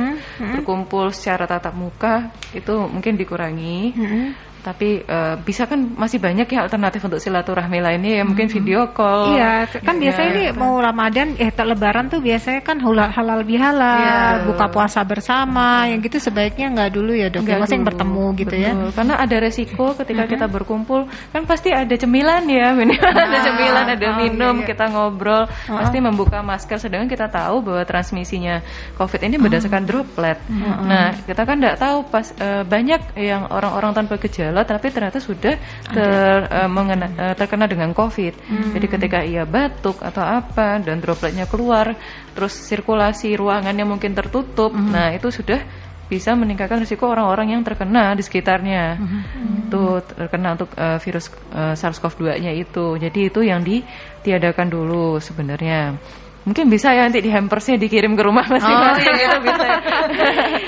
berkumpul secara tatap muka itu mungkin dikurangi. Mm -hmm tapi uh, bisa kan masih banyak ya alternatif untuk silaturahmi lainnya ya mungkin hmm. video call. Iya, kan ya, biasanya ini mau Ramadan eh lebaran tuh biasanya kan halal, halal bihalal, ya. buka puasa bersama, yang gitu sebaiknya nggak dulu ya dok. Ya, masing bertemu gitu ya. Betul. ya. Karena ada resiko ketika uh -huh. kita berkumpul kan pasti ada cemilan ya, minimal nah, ada cemilan, ada oh, minum, iya, iya. kita ngobrol, -huh. pasti membuka masker sedangkan kita tahu bahwa transmisinya COVID ini berdasarkan uh -huh. droplet. Uh -huh. Nah, kita kan nggak tahu pas uh, banyak yang orang-orang tanpa gejala gejala tapi ternyata sudah ter, uh, mengena, uh, terkena dengan COVID. Hmm. Jadi ketika ia batuk atau apa dan dropletnya keluar, terus sirkulasi ruangannya mungkin tertutup, hmm. nah itu sudah bisa meningkatkan risiko orang-orang yang terkena di sekitarnya. Hmm. Itu terkena untuk uh, virus uh, SARS-CoV-2-nya itu. Jadi itu yang ditiadakan dulu sebenarnya. Mungkin bisa ya nanti di hampersnya dikirim ke rumah masing-masing oh, iya. bisa.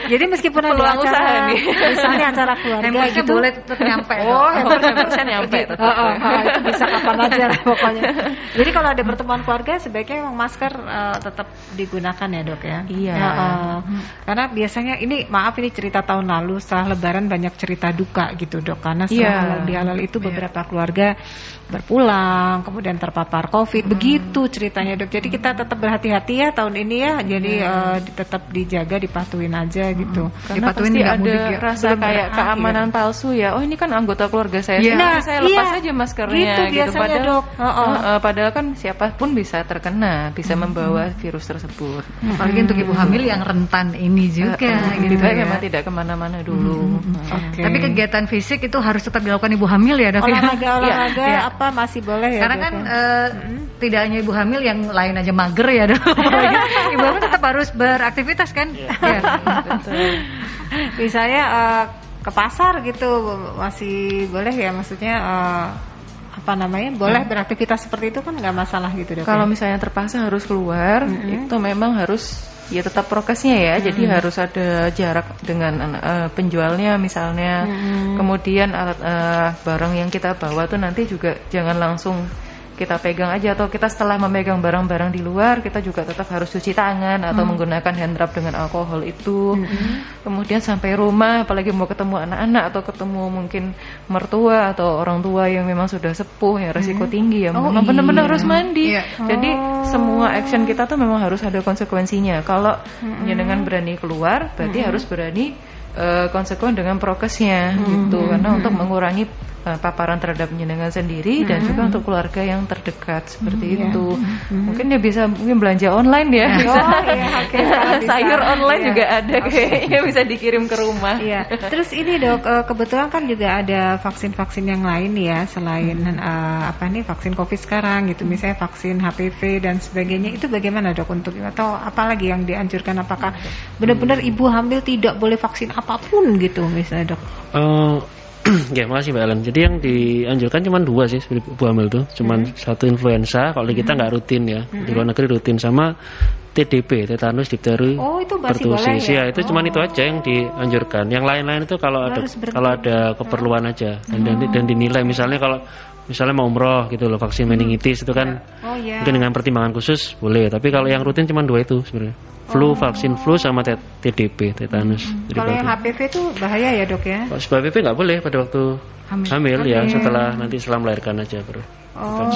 Jadi meskipun ada acara, usaha nih. misalnya acara keluarga gitu boleh tetap nyampe. Oh, hampersnya nyampe tetap. Oh, oh, oh, itu bisa kapan aja lah pokoknya. Jadi kalau ada pertemuan keluarga sebaiknya memang masker uh, tetap digunakan ya dok ya. Iya. Ya, uh, karena biasanya ini maaf ini cerita tahun lalu setelah Lebaran banyak cerita duka gitu dok karena setelah yeah. halal bihalal itu iya. beberapa yeah. keluarga berpulang kemudian terpapar COVID hmm. begitu ceritanya dok. Jadi kita tetap berhati-hati ya tahun ini ya. Jadi hmm. uh, tetap dijaga, dipatuhin aja hmm. gitu. Karena dipatuhin pasti ada ya. rasa Belum kayak keamanan ya. palsu ya. Oh ini kan anggota keluarga saya, yeah. nah, saya lepas iya. aja maskernya gitu. gitu. Padahal, dok. Uh -uh. Uh, padahal kan siapa pun bisa terkena, bisa hmm. membawa virus tersebut. Hmm. Apalagi untuk ibu hamil yang rentan ini juga. Uh, uh, gitu ya. memang tidak ke mana-mana dulu. Hmm. Okay. Tapi kegiatan fisik itu harus tetap dilakukan ibu hamil ya dok. Olahraga, olahraga ya. apa masih boleh ya? Karena kan uh, hmm. tidak hanya ibu hamil yang lain aja mag mager ya dok. Ibu hamil tetap harus beraktivitas kan? Iya. Ya. Misalnya eh, ke pasar gitu masih boleh ya maksudnya eh, apa namanya boleh beraktivitas seperti itu kan nggak masalah gitu dok. Kalau ya? misalnya terpaksa harus keluar, Mm-mm. itu memang harus ya tetap prokesnya ya. Jadi harus ada jarak dengan eh, penjualnya misalnya. Mm-mm. Kemudian alat eh, barang yang kita bawa tuh nanti juga jangan langsung kita pegang aja atau kita setelah memegang barang-barang di luar kita juga tetap harus cuci tangan atau menggunakan hand rub dengan alkohol itu. Kemudian sampai rumah apalagi mau ketemu anak-anak atau ketemu mungkin mertua atau orang tua yang memang sudah sepuh yang resiko tinggi ya Oh, memang benar-benar iya. harus mandi. Iya. Jadi Oh. semua action kita tuh memang harus ada konsekuensinya. Kalau dengan berani keluar berarti harus berani eh, konsekuen dengan prokesnya gitu karena untuk mengurangi eh, paparan terhadap jenengan sendiri dan juga untuk keluarga yang terdekat seperti itu. Mungkin ya bisa mungkin belanja online ya, bisa. Oh, iya, oke, kalau bisa. Sayur online Iya. juga ada kayaknya bisa dikirim ke rumah. Iya. Terus ini dok, eh, kebetulan kan juga ada vaksin-vaksin yang lain ya selain eh, apa nih vaksin COVID sekarang gitu, misalnya vaksin HPV dan sebagainya. Itu bagaimana dok untuk atau apalagi yang dianjurkan? Apakah benar-benar ibu hamil tidak boleh vaksin apa pun gitu misalnya dok? Eh, ya makasih Mbak Ellen. Jadi yang dianjurkan cuma dua sih ibu hamil tuh, cuma Hmm. satu influenza. Kalau kita nggak rutin ya, di luar negeri rutin sama TDP, tetanus, difteri, Oh, itu masih boleh pertusis. ya? Ya, itu cuma itu aja yang dianjurkan. Yang lain-lain itu kalau ada kalau ada keperluan aja dan, dan dan dinilai misalnya kalau misalnya mau umroh gitu loh vaksin meningitis itu kan Oh iya. mungkin dengan pertimbangan khusus boleh tapi kalau yang rutin cuma dua itu sebenarnya flu vaksin flu sama TDP tetanus Jadi Kalau yang. HPV itu bahaya ya dok ya? Kalau HPV nggak boleh pada waktu Hamil. hamil, ya Oke. setelah nanti setelah melahirkan aja Oh.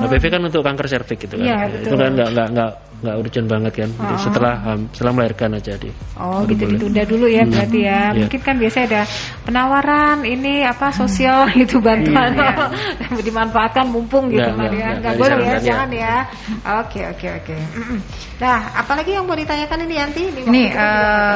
HPV kan untuk kanker serviks gitu kan. Ya, betul. itu kan nggak nggak nggak nggak urgent banget kan. Jadi setelah ham- setelah melahirkan aja di. Oh baru gitu boleh. ditunda dulu ya Hmm. berarti ya. Iya. Mungkin kan biasanya ada penawaran ini apa sosial itu bantuan dimanfaatkan mumpung gitu kan ya. nggak, Nggak nggak boleh ya, ya. jangan ya. Oke oke oke. Nah, apalagi yang mau ditanyakan ini Yanti? Ini waktu Ini kita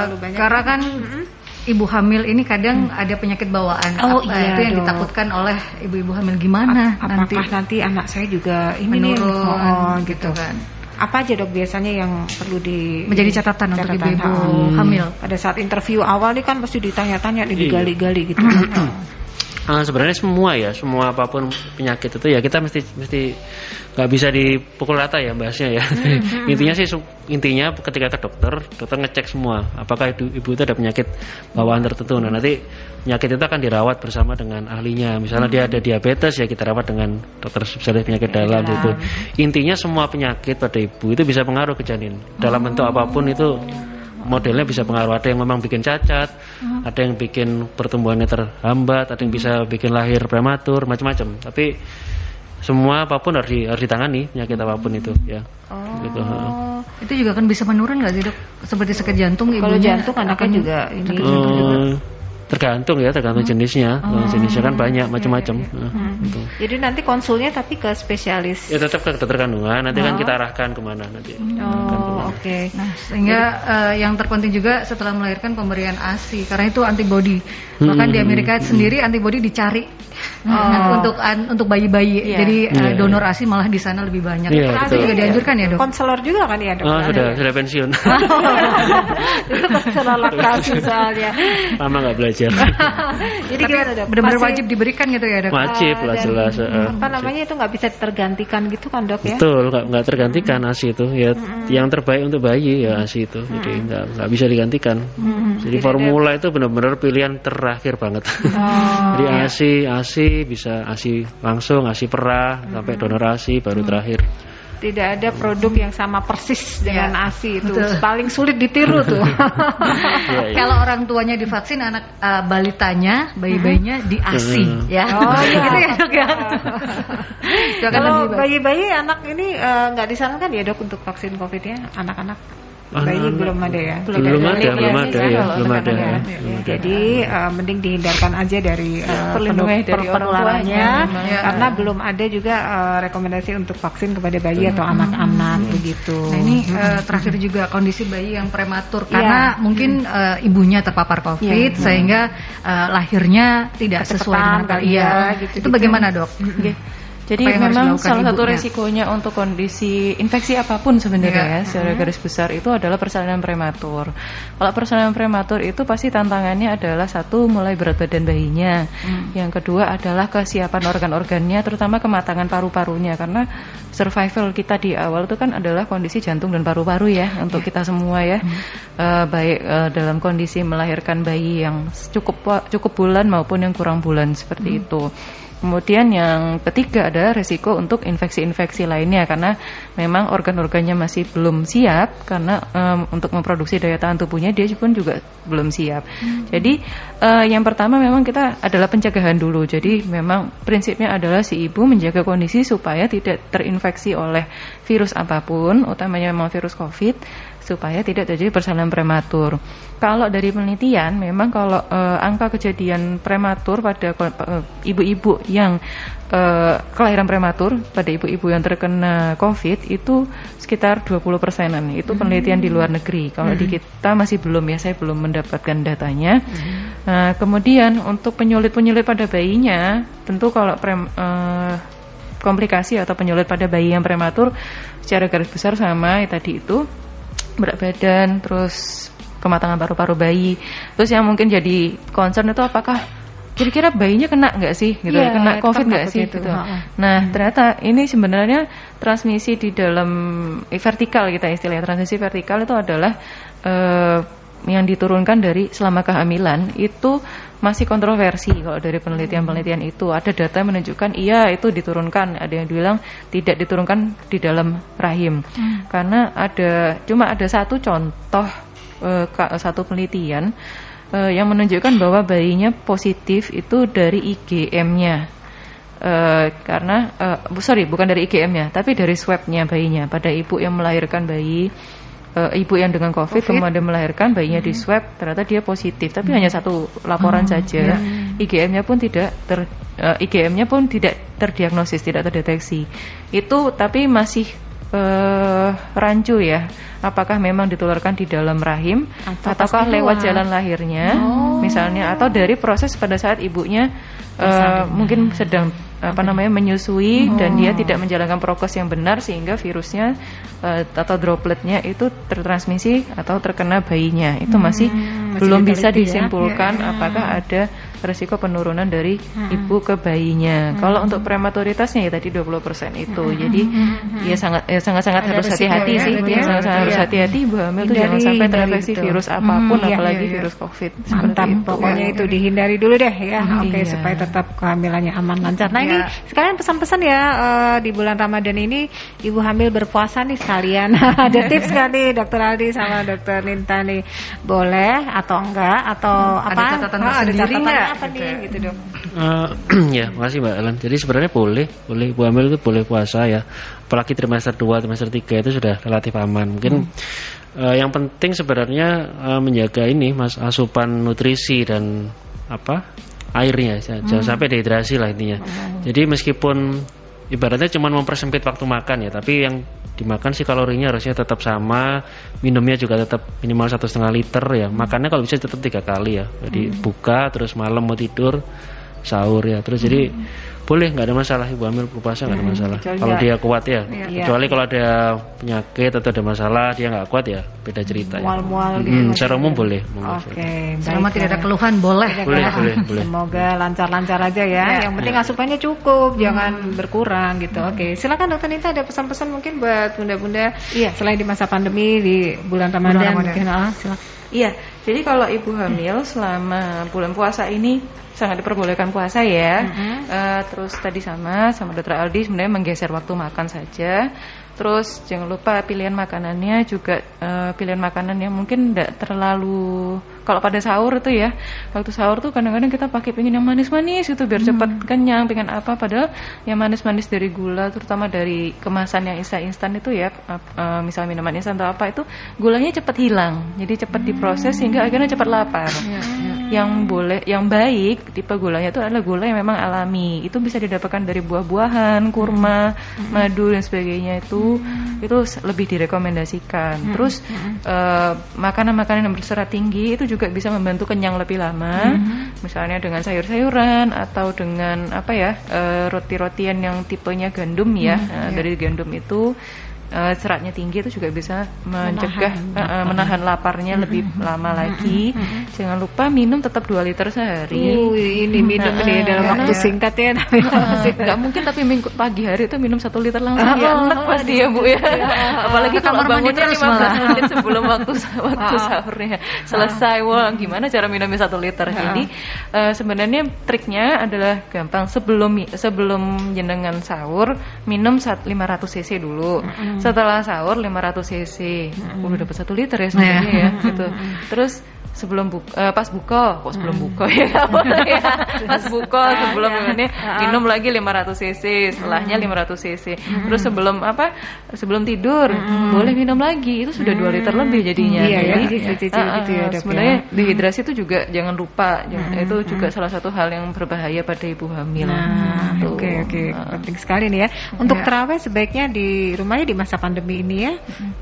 juga nggak eh, ibu hamil ini kadang ada penyakit bawaan. Oh, Apa iya, itu yang dok. ditakutkan oleh ibu-ibu hamil gimana nanti apakah nanti anak saya juga ini nih, menurun oh, gitu kan. Apa aja dok biasanya yang perlu di Menjadi catatan untuk catatan, ibu-ibu ha. hamil. Pada saat interview awal nih kan pasti ditanya-tanya, digali-gali gitu. Ah, sebenarnya semua ya, semua apa pun penyakit itu ya kita mesti mesti nggak bisa dipukul rata ya bahasnya ya. intinya sih intinya ketika ke dokter, dokter ngecek semua apakah ibu, ibu itu ada penyakit bawaan tertentu. Nah nanti penyakit itu akan dirawat bersama dengan ahlinya. Misalnya dia ada diabetes ya kita rawat dengan dokter spesialis penyakit dalam gitu. Intinya semua penyakit pada ibu itu bisa pengaruh ke janin dalam bentuk apa pun itu modelnya bisa pengaruh ada yang memang bikin cacat ada yang bikin pertumbuhannya terhambat ada yang bisa bikin lahir prematur macam-macam tapi semua apa pun harus, di- harus ditangani penyakit apa pun itu ya gitu ha. Oh. Itu juga kan bisa menurun nggak sih dok? Seperti sakit jantung Kalau jantung anaknya akan- juga ini. sakit jantung juga. Tergantung ya tergantung jenisnya Kalau jenisnya kan banyak macam-macam Nah, gitu. Jadi nanti konsulnya tapi ke spesialis. ya tetap ke dokter kandungan nanti kan kita arahkan ke mana nanti Oh, oke. Nah, sehingga eh, yang terpenting juga setelah melahirkan pemberian ASI karena itu antibody. Bahkan di Amerika sendiri antibody dicari Nah, untuk an- untuk bayi-bayi. Iya. Jadi eh, Iya, iya. donor ASI malah di sana lebih banyak. Iya, Itu betul. juga dianjurkan ya, Dok? Konselor juga kan ya dok? oh sudah sudah pensiun Itu konselor laktasi soalnya. lama nggak belajar Jadi Tapi gimana dok? benar-benar wajib diberikan gitu ya, Dok? wajib Ah, lah jelas eh. Apa namanya itu nggak bisa tergantikan gitu kan dok ya? Betul, nggak tergantikan ASI itu. Ya, yang terbaik untuk bayi ya ASI itu. Jadi nggak nggak bisa digantikan. Jadi formula itu benar-benar pilihan terakhir banget. Oh, Jadi ASI, ASI bisa ASI langsung, ASI perah, sampai donor ASI baru terakhir. Tidak ada produk yang sama persis dengan Iya, ASI itu betul. paling sulit ditiru tuh. Iya, iya. Kalau orang tuanya divaksin, anak eh, balitanya, bayi-bayinya di ASI, ya. Oh, iya. gitu ya, Dok ya. Kalau bayi-bayi anak ini eh, nggak disarankan ya dok untuk vaksin COVID ya anak-anak bayi Anak-anak. belum ada ya Belum ada, belum ada ya, kalau belum anak-anak ada. ya. Belum ada. Jadi eh, mending dihindarkan aja dari Perlindungan penu- dari orang penularannya. Ya. karena belum ada juga eh, rekomendasi untuk vaksin kepada bayi atau anak-anak begitu. Nah ini eh, terakhir juga kondisi bayi yang prematur Iya. karena mungkin eh, ibunya terpapar COVID Iya. sehingga eh, lahirnya tidak sesuai dengan iya. ya, gitu-gitu. Itu bagaimana dok? Jadi memang salah satu resikonya untuk kondisi infeksi apa pun sebenarnya ya, secara garis besar itu adalah persalinan prematur. Kalau persalinan prematur itu pasti tantangannya adalah satu mulai berat badan bayinya, hmm. yang kedua adalah kesiapan organ-organnya, terutama kematangan paru-parunya karena survival kita di awal itu kan adalah kondisi jantung dan paru-paru ya untuk ya. kita semua ya, hmm. uh, baik uh, dalam kondisi melahirkan bayi yang cukup cukup bulan maupun yang kurang bulan seperti hmm. itu. Kemudian yang ketiga ada resiko untuk infeksi-infeksi lainnya karena memang organ-organnya masih belum siap karena um, untuk memproduksi daya tahan tubuhnya dia pun juga belum siap. Hmm. Jadi uh, yang pertama memang kita adalah pencegahan dulu. Jadi memang prinsipnya adalah si ibu menjaga kondisi supaya tidak terinfeksi oleh virus apa pun, utamanya memang virus COVID supaya tidak terjadi persalinan prematur. Kalau dari penelitian, memang kalau uh, angka kejadian prematur pada eh, ibu-ibu uh, yang uh, kelahiran prematur pada ibu-ibu yang terkena COVID itu sekitar 20 persenan. Itu penelitian di luar negeri. Kalau di kita masih belum ya, saya belum mendapatkan datanya. Nah, kemudian untuk penyulit-penyulit pada bayinya, tentu kalau prem, uh, komplikasi atau penyulit pada bayi yang prematur secara garis besar sama ya, tadi itu berat badan, terus kematangan paru-paru bayi. Terus yang mungkin jadi concern itu apakah kira-kira bayinya kena nggak sih gitu ya, kena covid nggak sih gitu. Nah hmm. ternyata ini sebenarnya transmisi di dalam eh, vertikal kita istilahnya transmisi vertikal itu adalah uh, yang diturunkan dari selama kehamilan itu masih kontroversi kalau dari penelitian-penelitian itu. Ada data yang menunjukkan iya itu diturunkan. Ada yang bilang tidak diturunkan di dalam rahim. Hmm. karena ada cuma ada satu contoh uh, satu penelitian uh, yang menunjukkan bahwa bayinya positif itu dari IgM-nya Uh, karena uh, sorry bukan dari IgM-nya tapi dari swabnya bayinya. Pada ibu yang melahirkan bayi uh, ibu yang dengan COVID, COVID. kemudian melahirkan bayinya hmm. di swab ternyata dia positif tapi hmm. hanya satu laporan hmm. saja hmm. IgM-nya pun tidak ter uh, IgM-nya pun tidak terdiagnosis tidak terdeteksi itu tapi masih uh, rancu ya apakah memang ditularkan di dalam rahim atau ataukah lewat jalan lahirnya oh. misalnya atau dari proses pada saat ibunya uh, mungkin sedang apa namanya menyusui oh. dan dia tidak menjalankan prokes yang benar sehingga virusnya uh, atau dropletnya itu tertransmisi atau terkena bayinya itu masih, hmm, masih belum bisa ya. disimpulkan ya. apakah ada resiko penurunan dari hmm. ibu ke bayinya. Hmm. Kalau untuk prematuritasnya ya tadi 20% itu. Hmm. Jadi hmm. ya sangat ya sangat-sangat harus hati-hati ya, sih. Ya, sangat-sangat harus iya. hati-hati ibu hamil tuh jangan sampai terinfeksi virus apa pun hmm, apalagi iya, virus Covid. Mantap. Itu. Pokoknya itu dihindari dulu deh ya. Hmm, Oke, okay, iya. supaya tetap kehamilannya aman lancar. Nah, ini sekalian pesan-pesan ya uh, di bulan Ramadan ini ibu hamil berpuasa nih sekalian. Ada tips nggak nih Dokter Aldi sama Dokter Ninta nih? Boleh atau enggak atau hmm, apa? Ada catatan oh, ada catatan apa nih gitu dok? Uh, ya, makasih Mbak Ellen. Jadi sebenarnya boleh, boleh ibu hamil itu boleh puasa ya. Apalagi trimester 2, trimester 3 itu sudah relatif aman. Mungkin hmm. uh, yang penting sebenarnya uh, menjaga ini Mas asupan nutrisi dan apa? airnya jangan hmm. sampai dehidrasi lah intinya. Hmm. Jadi meskipun ibaratnya cuma mempersempit waktu makan ya, tapi yang dimakan sih kalorinya harusnya tetap sama minumnya juga tetap minimal satu setengah liter ya makannya kalau bisa tetap tiga kali ya jadi hmm. buka terus malam mau tidur sahur ya terus hmm. jadi boleh nggak ada masalah ibu hamil berpuasa nggak ada hmm, masalah hmm, kalau dia kuat ya, ya. kecuali kalau ada penyakit atau ada masalah dia nggak kuat ya beda cerita mual mual ya. hmm, secara umum boleh oke okay, selama tidak ada keluhan boleh boleh, boleh, boleh semoga lancar lancar aja ya, ya. yang penting ya. asupannya cukup hmm. jangan berkurang gitu hmm. oke okay. silakan dokter Nita ada pesan-pesan mungkin buat bunda-bunda iya. selain di masa pandemi di bulan Ramadan, bulan Ramadan. mungkin ah, silakan Iya, jadi kalau ibu hamil selama bulan puasa ini sangat diperbolehkan puasa ya. Mm -hmm. uh, terus tadi sama sama dokter Aldi sebenarnya menggeser waktu makan saja. Terus jangan lupa pilihan makanannya juga uh, pilihan makanan yang mungkin tidak terlalu kalau pada sahur itu ya waktu sahur tuh kadang-kadang kita pakai pengen yang manis-manis itu biar hmm. cepat kenyang pengen apa padahal yang manis-manis dari gula terutama dari kemasan yang instan-instan itu ya uh, uh, misal minuman instan atau apa itu gulanya cepat hilang jadi cepat hmm. diproses sehingga akhirnya cepat lapar. Ya. Yang boleh, yang baik tipe gulanya itu adalah gula yang memang alami. Itu bisa didapatkan dari buah-buahan, kurma, madu dan sebagainya itu itu lebih direkomendasikan. Terus eh, makanan-makanan yang berserat tinggi itu juga bisa membantu kenyang lebih lama. Misalnya dengan sayur-sayuran atau dengan apa ya eh, roti-rotian yang tipenya gandum ya. Nah, dari gandum itu eh, seratnya tinggi itu juga bisa mencegah eh, eh, menahan laparnya lebih lama lagi. Jangan lupa minum tetap 2 liter sehari. Uh, ini minum Nah, nih dalam waktu singkat ya. nggak mungkin tapi minggu pagi hari itu minum satu liter langsung ya. Enak pasti ya bu ya. Apalagi Ke kalau bangunnya terus 15 malah. menit sebelum waktu waktu Ah. sahurnya selesai. Wah gimana cara minumnya satu liter jadi eh, sebenarnya triknya adalah gampang. Sebelum sebelum jenengan sahur minum sat- 500 cc dulu setelah sahur 500 cc. Udah dapat satu liter ya sebenarnya ya gitu. Terus sebelum buka, eh, pas buka. Kok sebelum buka ya? Nggak boleh ya pas buka sebelum ini minum lagi 500 cc setelahnya 500 cc. Terus sebelum apa? Sebelum tidur boleh minum lagi. Itu sudah 2 liter lebih jadinya. Iya ya, ah, gitu ya, ah, ya. sebenarnya dehidrasi itu juga jangan lupa. Jangan- itu juga salah satu hal yang berbahaya pada ibu hamil. Nah, Tuh. oke oke. Ah. penting sekali nih ya. Untuk Ya. terawih sebaiknya di rumah ya di masa pandemi ini ya,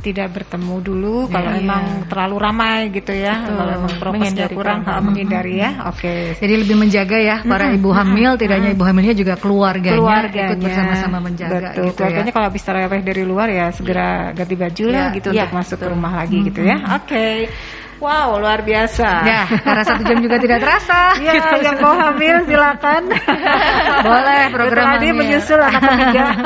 tidak bertemu dulu. Kalau Iya. emang terlalu ramai gitu ya. Betul. Kalau Menghindari kurang, ah, menghindari ya. Oke. Jadi lebih menjaga ya para ibu hamil, tidak hanya ibu hamilnya juga keluarganya, keluarganya. ikut bersama-sama menjaga betul. gitu keluarganya ya. kalau habis tarawih dari luar ya segera ganti baju lah Ya, gitu ya, untuk masuk ke rumah lagi gitu ya. Oke wow luar biasa Ya, karena satu jam juga tidak terasa. Ya, yang mau hamil silakan. Boleh program Tadi menyusul anak ketiga.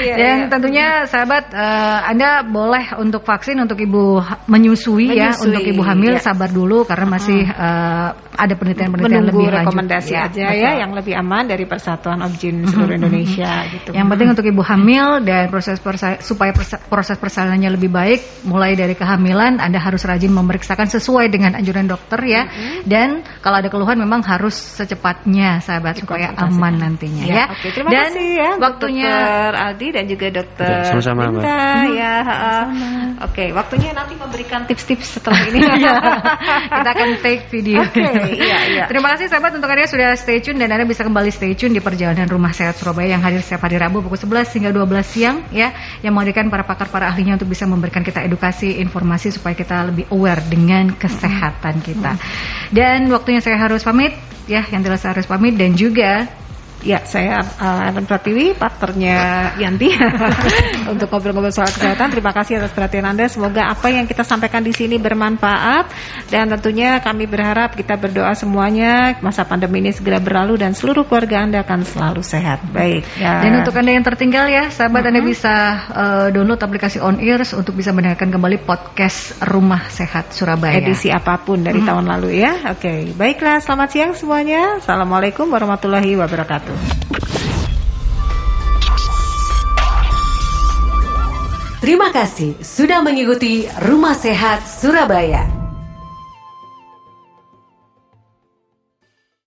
Iya, Dan iya. tentunya sahabat eh, Anda boleh untuk vaksin untuk ibu menyusui, ya, Menyusui, untuk ibu hamil ya. sabar dulu karena masih eh, ada penelitian-penelitian lebih lanjut. rekomendasi Ya, aja betul. ya yang lebih aman dari Persatuan Objin seluruh Indonesia gitu. Yang penting untuk ibu hamil dan proses persa- supaya proses persalinannya lebih baik, mulai dari kehamilan Anda harus rajin memeriksakan sesuai dengan anjuran dokter ya. Dan kalau ada keluhan memang harus secepatnya sahabat supaya aman nantinya ya. Ya, oke, terima dan kasih ya waktunya Dokter Aldi dan juga Dokter Ya, sama-sama, Mbak. Linda, ya. Oke, waktunya nanti memberikan tips-tips setelah ini. kita akan take video. Oke, iya, iya. Terima kasih sahabat untuk Anda sudah stay tune dan Anda bisa kembali stay tune di perjalanan Rumah Sehat Surabaya yang hadir setiap hari Rabu pukul 11 hingga 12 siang ya yang menghadirkan para pakar para ahlinya untuk bisa memberikan kita edukasi informasi supaya kita lebih aware dengan kesehatan kita. Dan waktunya saya harus pamit ya, yang jelas harus pamit dan juga Ya, saya uh, Ellen Pratiwi, partnernya Yanti untuk ngobrol-ngobrol soal kesehatan. Terima kasih atas perhatian Anda. Semoga apa yang kita sampaikan di sini bermanfaat dan tentunya kami berharap kita berdoa semuanya masa pandemi ini segera berlalu dan seluruh keluarga Anda akan selalu sehat. Baik. Ya. Dan untuk Anda yang tertinggal ya, sahabat Anda bisa uh, download aplikasi On Ears untuk bisa mendengarkan kembali podcast Rumah Sehat Surabaya. edisi apa pun dari tahun lalu ya. Oke, baiklah. Selamat siang semuanya. Assalamualaikum warahmatullahi wabarakatuh. Terima kasih sudah mengikuti Rumah Sehat Surabaya.